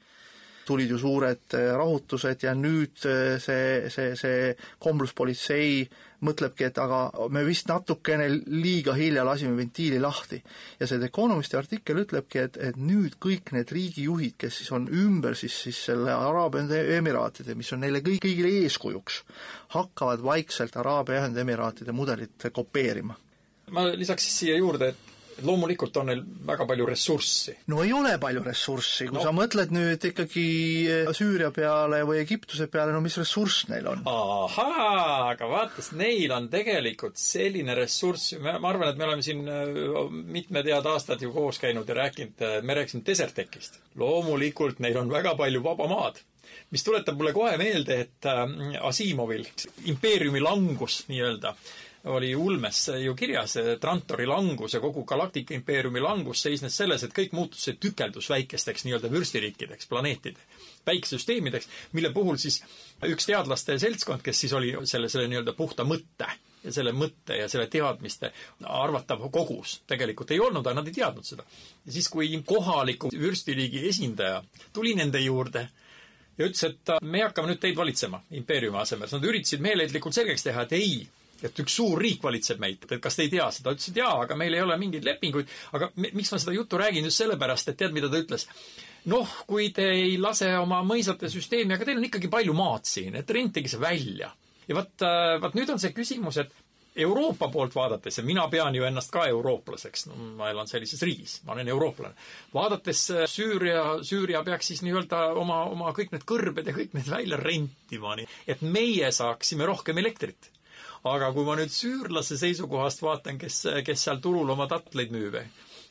Tulid ju suured äh, rahutused ja nüüd äh, see, see, see kombluspolitsei mõtlebki, et aga me vist natukene liiga hilja lasime ventiili lahti. ja see The Economisti artikkel ütlebki, et, et nüüd kõik need riigijuhid, kes siis on ümber siis, siis selle Araabia Ühendemiraatide, mis on neile kõik, kõigile eeskujuks, hakkavad vaikselt Araabia Ühendemiraatide mudelit kopeerima. ma lisaks siis siia juurde, et loomulikult on neil väga palju ressurssi. no ei ole palju ressurssi, kui no. sa mõtled nüüd ikkagi eh, Süüria peale või Egiptuse peale, no mis ressurss neil on? ahaa, aga vaata, neil on tegelikult selline ressurss, ma arvan, et me oleme siin eh, mitmed head aastad ju koos käinud ja rääkinud, eh, me rääkisime Desertecist. loomulikult neil on väga palju vaba maad mis tuletab mulle kohe meelde, et Asimovil impeeriumi langus nii-öelda oli ulmes ju kirjas, Trantori langus ja kogu Galactica impeeriumi langus seisnes selles, et kõik muutus see tükeldus väikesteks nii-öelda vürstiriikideks, planeetideks, väiksüsteemideks, mille puhul siis üks teadlaste seltskond, kes siis oli selle, selle nii-öelda puhta mõtte ja selle mõtte ja selle teadmiste arvatav kogus tegelikult ei olnud, aga nad ei teadnud seda. ja siis, kui kohaliku vürstiliigi esindaja tuli nende juurde ja ütles, et me hakkame nüüd teid valitsema impeeriumi asemel, siis nad üritasid meeleheitlikult selgeks teha, et ei, et üks suur riik valitseb meid, et kas te ei tea seda, ütlesid jaa, aga meil ei ole mingeid lepinguid, aga miks ma seda juttu räägin, just sellepärast, et tead, mida ta ütles? noh, kui te ei lase oma mõisate süsteemi, aga teil on ikkagi palju maad siin, et rentige see välja ja vot, äh, vot nüüd on see küsimus, et Euroopa poolt vaadates ja mina pean ju ennast ka eurooplaseks, no ma elan sellises riigis, ma olen eurooplane. vaadates äh, Süüria, Süüria peaks siis nii-öelda oma, oma kõik need kõrbed ja kõik need välja rentima, nii et meie saaksime rohkem elektrit. Aga kui ma nüüd süürlase seisukohast vaatan, kes, kes seal turul oma tatleid müüb,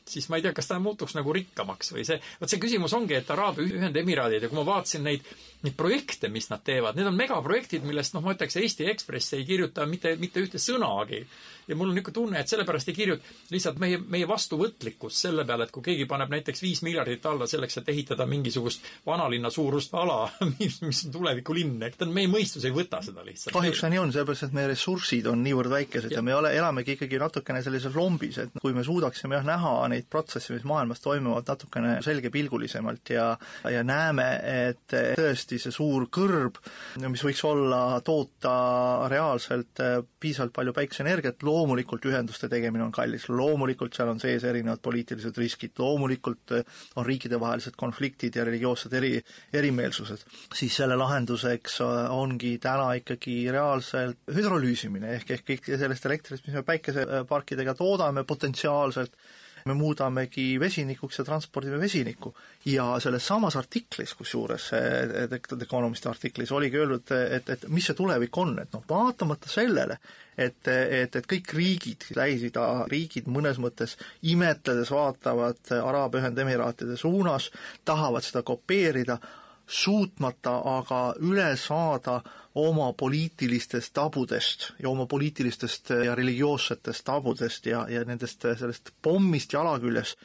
siis ma ei tea, kas ta muutuks nagu rikkamaks või see, vot see küsimus ongi, et Araabia Ühendemiraadid ja kui ma vaatasin neid, neid projekte, mis nad teevad, need on megaprojektid, millest noh, ma ütleks, Eesti Ekspress ei kirjuta mitte, mitte ühte sõnagi ja mul on niisugune tunne, et sellepärast ei kirjuta lihtsalt meie, meie vastuvõtlikkus selle peale, et kui keegi paneb näiteks viis miljardit alla selleks, et ehitada mingisugust vanalinna suurust ala, (laughs) mis, mis on tulevikulinn, et meie mõistus ei võta seda lihtsalt. kahjuks see nii on, sellepärast et meie ressursid on niivõrd väikesed ja, ja me ole, elamegi ikkagi natukene sellises lombis, et kui me suudaksime jah, näha neid protsesse, mis maailmas toimuvad natukene selgepilgulisemalt ja ja näeme, et tõesti see suur kõrb, mis võiks olla, toota reaalselt piisavalt palju päikeseenergiat, loomulikult ühenduste tegemine on kallis, loomulikult seal on sees erinevad poliitilised riskid, loomulikult eh, on riikidevahelised konfliktid ja religioossed eri, erimeelsused, siis selle lahenduseks eh, ongi täna ikkagi reaalselt hüdrolüüsimine, ehk, ehk kõik sellest elektrist, mis me päikeseparkidega toodame potentsiaalselt, me muudamegi vesinikuks ja transpordime vesinikku. ja selles samas artiklis, kusjuures, The Economisti artiklis oligi öeldud, et, et mis see tulevik on, et noh, vaatamata sellele, et, et, et kõik riigid, Lähis-Ida riigid mõnes mõttes imetledes vaatavad Araabia Ühendemiraatide suunas, tahavad seda kopeerida, suutmata aga üle saada oma poliitilistest tabudest ja oma poliitilistest ja religioossetest tabudest ja, ja nendest sellest pommist jala küljes,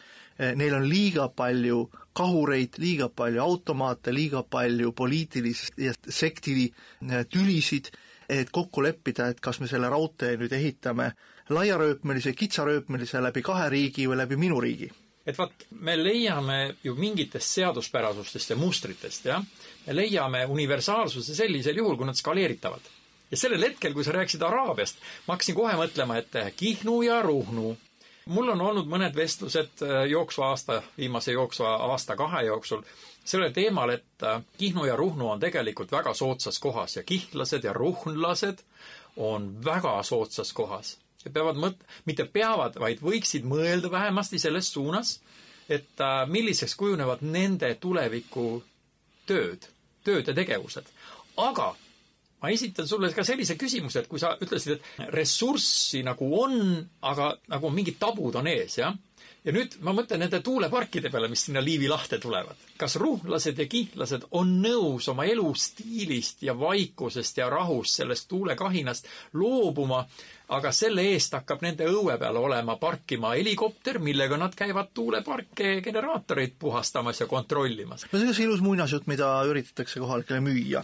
neil on liiga palju kahureid, liiga palju automaate, liiga palju poliitilisi ja sekti tülisid, et kokku leppida, et kas me selle raudtee nüüd ehitame laiarööpmelise, kitsarööpmelise läbi kahe riigi või läbi minu riigi et vaat, me leiame ju mingitest seaduspärasustest ja mustritest, jah, me leiame universaalsuse sellisel juhul, kui nad skaleeritavad. ja sellel hetkel, kui sa rääkisid Araabiast, ma hakkasin kohe mõtlema, et Kihnu ja Ruhnu. mul on olnud mõned vestlused äh, jooksva aasta, viimase jooksva aasta-kahe jooksul sellel teemal, et äh, Kihnu ja Ruhnu on tegelikult väga soodsas kohas ja kihnlased ja ruhnlased on väga soodsas kohas ja peavad mõt-, mitte peavad, vaid võiksid mõelda vähemasti selles suunas, et äh, milliseks kujunevad nende tuleviku tööd, tööd ja tegevused. aga ma esitan sulle ka sellise küsimuse, et kui sa ütlesid, et ressurssi nagu on, aga nagu mingid tabud on ees, jah? ja nüüd ma mõtlen nende tuuleparkide peale, mis sinna Liivi lahte tulevad. kas ruhlased ja kihnlased on nõus oma elustiilist ja vaikusest ja rahust, sellest tuulekahinast loobuma aga selle eest hakkab nende õue peal olema parkima helikopter, millega nad käivad tuuleparke generaatoreid puhastamas ja kontrollimas. no see on see ilus muinasjutt, mida üritatakse kohalikele müüa.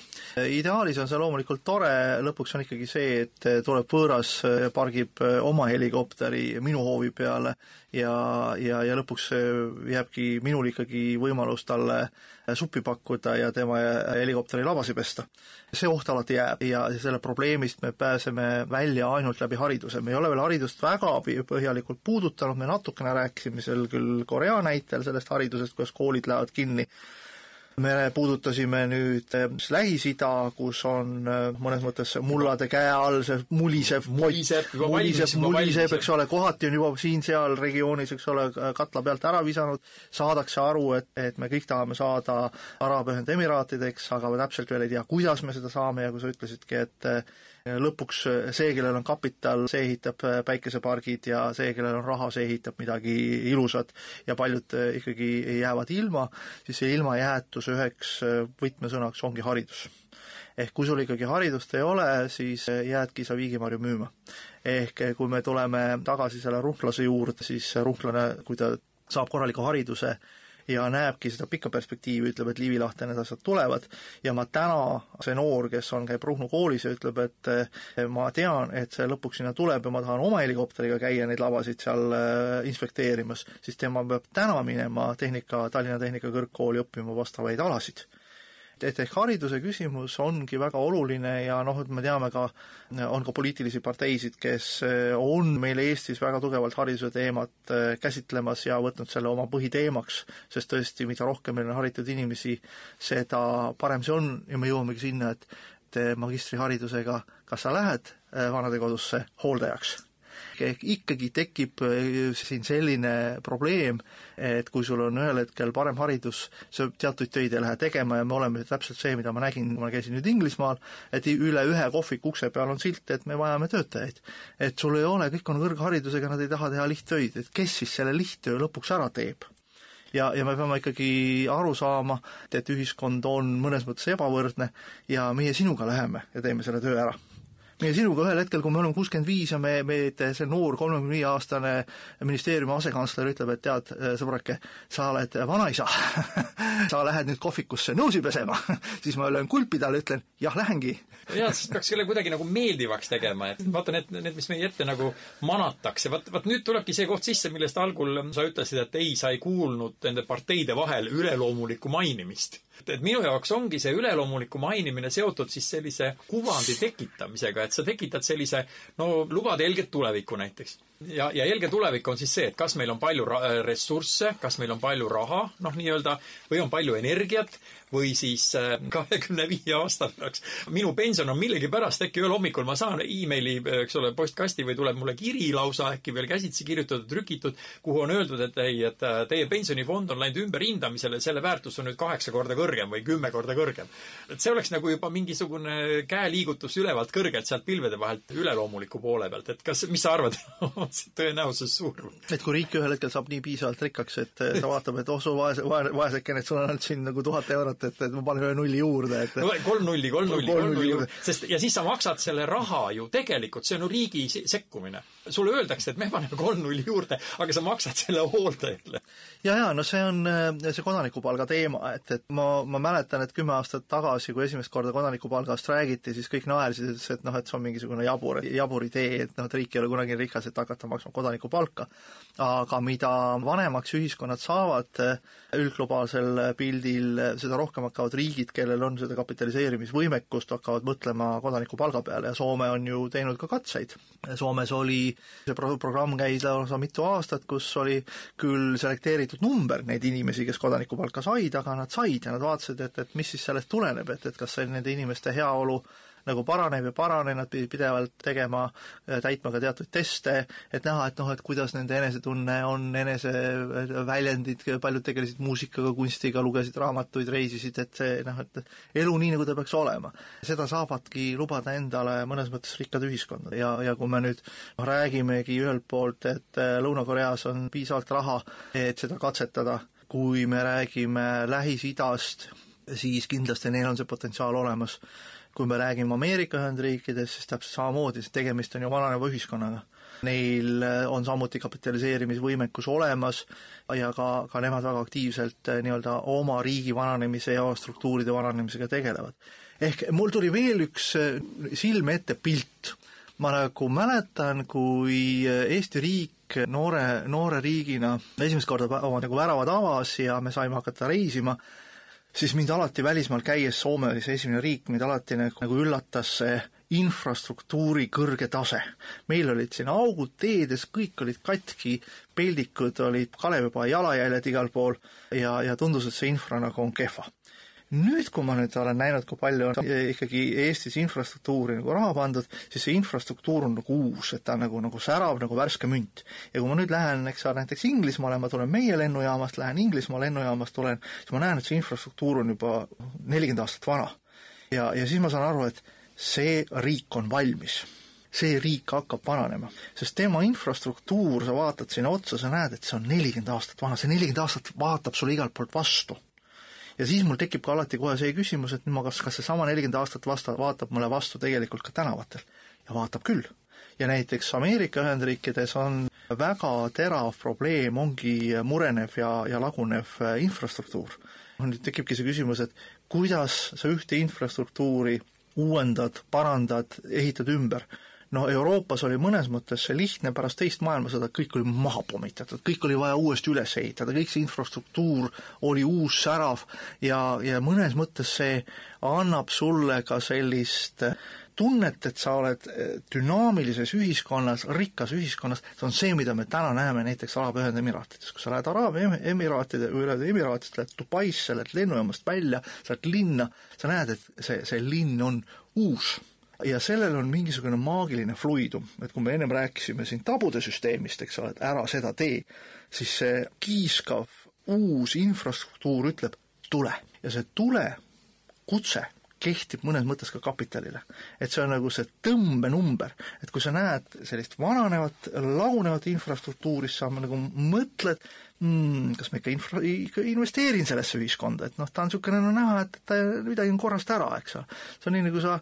ideaalis on see loomulikult tore, lõpuks on ikkagi see, et tuleb võõras, pargib oma helikopteri minu hoovi peale ja, ja, ja lõpuks jääbki minul ikkagi võimalus talle suppi pakkuda ja tema helikopteri labasi pesta. see oht alati jääb ja selle probleemist me pääseme välja ainult läbi hariduse, me ei ole veel haridust väga põhjalikult puudutanud, me natukene rääkisime seal küll Korea näitel sellest haridusest, kuidas koolid lähevad kinni, me puudutasime nüüd eh, Lähis-Ida, kus on eh, mõnes mõttes mullade käe all see mulisev muliseb, muliseb, muliseb, eks ole, kohati on juba siin-seal regioonis, eks ole, katla pealt ära visanud, saadakse aru, et, et me kõik tahame saada Araabia Ühendemiraatideks, aga me täpselt veel ei tea, kuidas me seda saame. Ja kui sa ütlesidki, et lõpuks see, kellel on kapital, see ehitab äh, päikesepargid ja see, kellel on raha, see ehitab midagi ilusat ja paljud äh, ikkagi jäävad ilma, siis see ilmajäetuse üheks võtmesõnaks ongi haridus ehk kui sul ikkagi haridust ei ole, siis jäädki sa viigimarju müüma. ehk kui me tuleme tagasi selle ruhnlase juurde, siis ruhnlane, kui ta saab korraliku hariduse, ja näebki seda pikka perspektiivi, ütleb, et Liivi lahte need asjad tulevad. Ja ma täna, see noor, kes on, käib Ruhnu koolis ja ütleb, et eh, ma tean, et see lõpuks sinna tuleb ja ma tahan oma helikopteriga käia neid lavasid seal eh, inspekteerimas, siis tema peab täna minema tehnika, Tallinna Tehnikakõrgkooli õppima vastavaid alasid et ehk hariduse küsimus ongi väga oluline ja noh, et me teame ka, on ka poliitilisi parteisid, kes eh, on meil Eestis väga tugevalt hariduse teemat eh, käsitlemas ja võtnud selle oma põhiteemaks, sest tõesti, mida rohkem meil on haritud inimesi, seda parem see on ja me jõuamegi sinna, et et magistriharidusega kas sa lähed eh, vanadekodusse hooldajaks ehk ikkagi tekib äh, siin selline probleem, et kui sul on ühel hetkel parem haridus, sa teatud töid ei lähe tegema ja me oleme täpselt see, mida ma nägin, kui ma käisin nüüd Inglismaal, et üle ühe kohviku ukse peal on silt, et me vajame töötajaid. et sul ei ole, kõik on kõrgharidusega, nad ei taha teha lihttöid, et kes siis selle lihttöö lõpuks ära teeb? Ja, ja me peame ikkagi aru saama, et ühiskond on mõnes mõttes ebavõrdne ja meie sinuga läheme ja teeme selle töö ära meie sinuga ühel hetkel, kui me oleme kuuskümmend viis ja me, me, see noor kolmekümne viie aastane ministeeriumi asekantsler ütleb, et tead, sõbrake, sa oled vanaisa. (laughs) Sa lähed nüüd kohvikusse nõusi pesema. (laughs) Siis ma löön kulpi talle, ütlen jah, lähengi. (laughs) jah, siis peaks selle kuidagi nagu meeldivaks tegema, et vaata need, need, mis meie ette nagu manatakse, vaat, vaat nüüd tulebki see koht sisse, millest algul sa ütlesid, et ei, sa ei kuulnud nende parteide vahel üleloomulikku mainimist et minu jaoks ongi see üleloomuliku mainimine seotud siis sellise kuvandi tekitamisega, et sa tekitad sellise, no lubad helget tulevikku näiteks. ja, ja helge tulevik on siis see, et kas meil on palju ressursse, kas meil on palju raha, noh, nii-öelda, või on palju energiat või siis äh, kahekümne viie aasta pärast minu pension on millegipärast, äkki ühel hommikul ma saan emaili, eks ole, postkasti või tuleb mulle kiri lausa, äkki veel käsitsi kirjutatud, trükitud, kuhu on öeldud, et ei, et äh, teie pensionifond on läinud ümberhindamisele, selle väärtus on nüüd kaheksa korda kõrgem või kümme korda kõrgem. et see oleks nagu juba mingisugune käeliigutus ülevalt kõrgelt sealt pilvede vahelt üleloomuliku poole pealt, et kas, mis sa arvad (laughs) on see tõenäosus suur? et kui riik ühel hetkel saab nii piisavalt rikkaks, et ta vaatab, et osu vaese, vaesekene, et sul on ainult siin nagu tuhat eurot, et, et ma panen ühe nulli juurde, et kolm nulli, kolm nulli, kolm nulli juurde. sest, ja siis sa maksad selle raha ju tegelikult, see on ju riigi sekkumine. sulle öeldakse, et me paneme kolm nulli juurde, aga sa maksad selle hooldajale. Ja, ja no see on see kodanikupalga teema, et, et ma, ma mäletan, et kümme aastat tagasi, kui esimest korda kodanikupalgast räägiti, siis kõik naersid, ütlesid, et noh, et see on mingisugune jabur, jabur idee, et noh, et riik ei ole kunagi rikas, et hakata maksma kodanikupalka. aga mida vanemaks ühiskonnad saavad üldglobaalsel pildil, seda rohkem hakkavad riigid, kellel on seda kapitaliseerimisvõimekust, hakkavad mõtlema kodanikupalga peale ja Soome on ju teinud ka katseid. Soomes oli, see pro-, programm käis lausa mitu aastat, kus oli küll selekteeritud number neid inimesi, kes kodanikupalka said, aga nad said ja nad vaatasid, et, et mis siis sellest tuleneb, et, et kas see nende inimeste heaolu nagu paraneb ja paraneb, nad pidid pidevalt tegema, äh, täitma ka teatud teste, et näha, et noh, et kuidas nende enesetunne on, eneseväljendid, paljud tegelesid muusikaga, kunstiga, lugesid raamatuid, reisisid, et see noh, et elu nii, nagu ta peaks olema. seda saavadki lubada endale mõnes mõttes rikkad ühiskonnad ja, ja kui me nüüd räägimegi ühelt poolt, et äh, Lõuna-Koreas on piisavalt raha, et seda katsetada, kui me räägime Lähis-Idast, siis kindlasti neil on see potentsiaal olemas kui me räägime Ameerika Ühendriikidest, siis täpselt samamoodi, sest tegemist on ju vananeva ühiskonnaga. Neil äh, on samuti kapitaliseerimisvõimekus olemas ja ka, ka nemad väga aktiivselt äh, nii-öelda oma riigi vananemise ja struktuuride vananemisega tegelevad. ehk mul tuli veel üks äh, silme ette pilt. ma nagu mäletan, kui Eesti riik noore, noore riigina esimest korda oma nagu väravad avas ja me saime hakata reisima, siis mind alati välismaal käies, Soome oli see esimene riik, mind alati nagu, nagu üllatas see infrastruktuuri kõrge tase. meil olid siin augud teedes, kõik olid katki, peldikud olid Kalevipoe jalajäljed igal pool ja, ja tundus, et see infra nagu on kehva nüüd, kui ma nüüd olen näinud, kui palju on ikkagi Eestis infrastruktuuri nagu raha pandud, siis see infrastruktuur on nagu uus, et ta nagu, nagu särav nagu värske münt. ja kui ma nüüd lähen, eks ole, näiteks Inglismaale, ma tulen meie lennujaamast, lähen Inglismaa lennujaamast, tulen, siis ma näen, et see infrastruktuur on juba nelikümmend aastat vana. ja, ja siis ma saan aru, et see riik on valmis see riik hakkab vananema, sest tema infrastruktuur, sa vaatad sinna otsa, sa näed, et see on nelikümmend aastat vana, see nelikümmend aastat vaatab sulle igalt poolt vastu ja siis mul tekib ka alati kohe see küsimus, et ma kas, kas seesama nelikümmend aastat vasta, vaatab mulle vastu tegelikult ka tänavatel. ja vaatab küll. ja näiteks Ameerika Ühendriikides on väga terav probleem ongi murenev ja, ja lagunev infrastruktuur. nüüd tekibki see küsimus, et kuidas sa ühte infrastruktuuri uuendad, parandad, ehitad ümber no Euroopas oli mõnes mõttes see lihtne, pärast teist maailmasõda kõik oli maha pommitatud, kõik oli vaja uuesti üles ehitada, kõik see infrastruktuur oli uus, särav ja, ja mõnes mõttes see annab sulle ka sellist tunnet, et sa oled eh, dünaamilises ühiskonnas, rikkas ühiskonnas, see on see, mida me täna näeme näiteks Araabia Ühendemiraatides, kui sa lähed Araabia Emiraatide, Ühendemiraatidest, lähed Dubaisse, lähed lennujaamast välja, sa lähed linna, sa näed, et see, see linn on uus ja sellel on mingisugune maagiline fluidum, et kui me ennem rääkisime siin tabude süsteemist, eks ole, et ära seda tee, siis see kiiskav uus infrastruktuur ütleb tule. Ja see tule kutse kehtib mõnes mõttes ka kapitalile. et see on nagu see tõmbenumber, et kui sa näed sellist vananevat, lagunevat infrastruktuuri, siis sa nagu mõtled, mm, kas ma ikka infra-, ikka investeerin sellesse ühiskonda, et noh, ta on niisugune no näha, et ta, midagi on korrast ära, eks ole. see on nii, nagu sa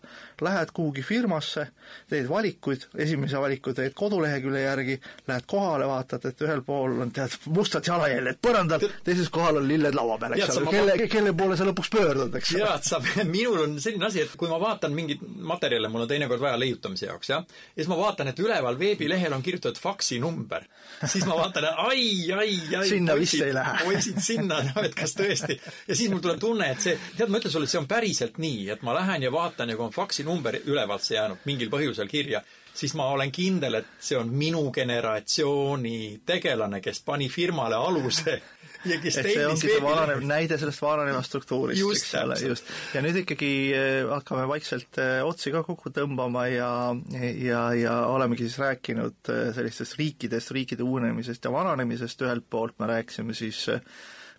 lähed kuhugi firmasse, teed valikuid, esimese valiku teed kodulehekülje järgi, lähed kohale, vaatad, et ühel pool on tead mustad jalajäljed põrandal, teises kohal on lilled laua peal, eks ole, kelle, kelle poole sa lõpuks pöördud, eks ole. et sa, (laughs) minul on selline asi, et kui ma vaatan mingeid materjale, mul on teinekord vaja leiutamise jaoks, jah, ja siis ma vaatan, et üleval veebilehel on kirjutatud faksinumber, siis ma vaatan, ai, ai, ai, sinna poisid, vist ei lähe. poisid sinna, noh et kas tõesti. ja siis mul tuleb tunne, et see, tead, ma ütlen sulle, et see on päriselt nii, et ma lähen ja vaatan ja kui on faksinumber ülevalt see jäänud mingil põhjusel kirja, siis ma olen kindel, et see on minu generatsiooni tegelane, kes pani firmale aluse ja kes et see ongi see vananev, näide sellest vananevast struktuurist, eks ole, just. ja nüüd ikkagi eh, hakkame vaikselt eh, otsi ka kokku tõmbama ja, ja, ja olemegi siis rääkinud eh, sellistest riikidest, riikide uuenemisest ja vananemisest, ühelt poolt me rääkisime siis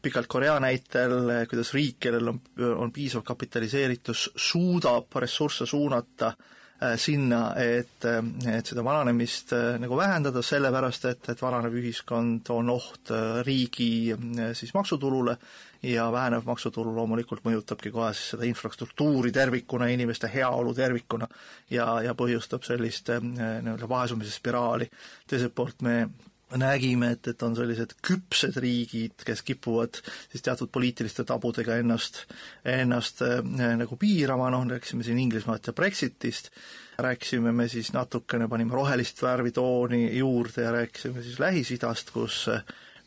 pikalt Korea näitel, kuidas riik, kellel on, on piisav kapitaliseeritus, suudab ressursse suunata äh, Äh, sinna, et, äh, et seda vananemist äh, nagu vähendada, sellepärast et, et vananev ühiskond on oht riigi siis maksutulule ja vähenev maksutulu loomulikult mõjutabki kohe siis seda infrastruktuuri tervikuna, inimeste heaolu tervikuna ja, ja põhjustab sellist nii-öelda vaesumise spiraali. teiselt poolt me nägime, et, et on sellised küpsed riigid, kes kipuvad siis teatud poliitiliste tabudega ennast, ennast äh, nagu piirama, noh, rääkisime siin Inglismaalt ja Brexitist, rääkisime me siis natukene, panime rohelist värvitooni juurde ja rääkisime siis Lähis-Idast, kus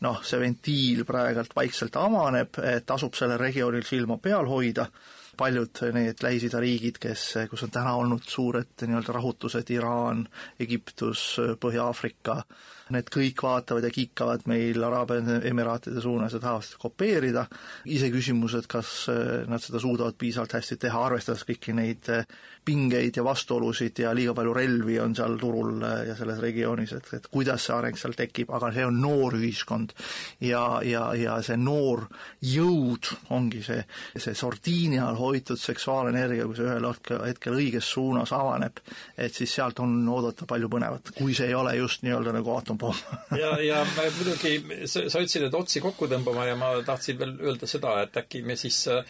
noh, see ventiil praegult vaikselt avaneb, tasub sellel regioonil silma peal hoida. Paljud need Lähis-Ida riigid, kes, kus on täna olnud suured nii-öelda rahutused, Iraan, Egiptus, Põhja-Aafrika, need kõik vaatavad ja kikkavad meil Araabia Emiraatide suunas ja tahavad seda kopeerida, iseküsimus, et kas nad seda suudavad piisavalt hästi teha, arvestades kõiki neid pingeid ja vastuolusid ja liiga palju relvi on seal turul ja selles regioonis, et, et kuidas see areng seal tekib, aga see on noor ühiskond. ja, ja, ja see noor jõud ongi see, see sordiini all hoitud seksuaalenergia, kui see ühel hetkel, õiges suunas avaneb, et siis sealt on oodata palju põnevat, kui see ei ole just nii-öelda nagu aatompomm (laughs) ja, ja muidugi sa, sa ütlesid, et otsi kokku tõmbama ja ma tahtsin veel öelda seda, et äkki me siis äh,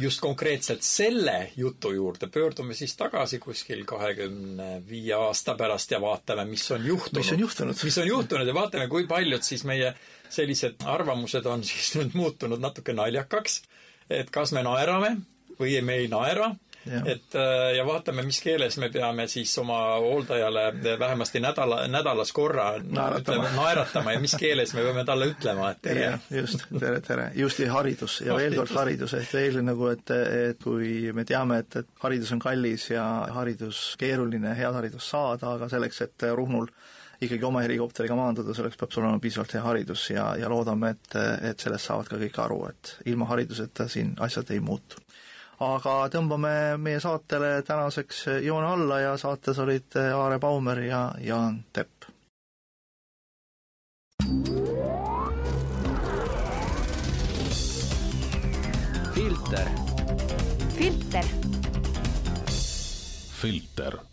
just konkreetselt selle jutu juurde pöördume siis tagasi kuskil kahekümne viie aasta pärast ja vaatame, mis on juhtunud. mis on juhtunud. mis on juhtunud ja vaatame, kui paljud siis meie sellised arvamused on (laughs) siis nüüd muutunud natuke naljakaks. et kas me naerame või me ei naera et äh, ja vaatame, mis keeles me peame siis oma hooldajale vähemasti nädala, nädalas korra naeratama, naeratama ja mis keeles me peame talle ütlema, et tere. just, tere, tere. just, ja haridus. Ja veel kord haridus, et veel nagu, et, et kui me teame, et, et haridus on kallis ja haridus keeruline, head haridust saada, aga selleks, et Ruhnul ikkagi oma helikopteriga maanduda, selleks peab sul olema piisavalt hea haridus ja, ja loodame, et, et sellest saavad ka kõik aru, et ilma hariduseta siin asjad ei muutu aga tõmbame meie saatele tänaseks joone alla ja saates olid Aare Baumer ja Jaan Tepp. filter. filter. filter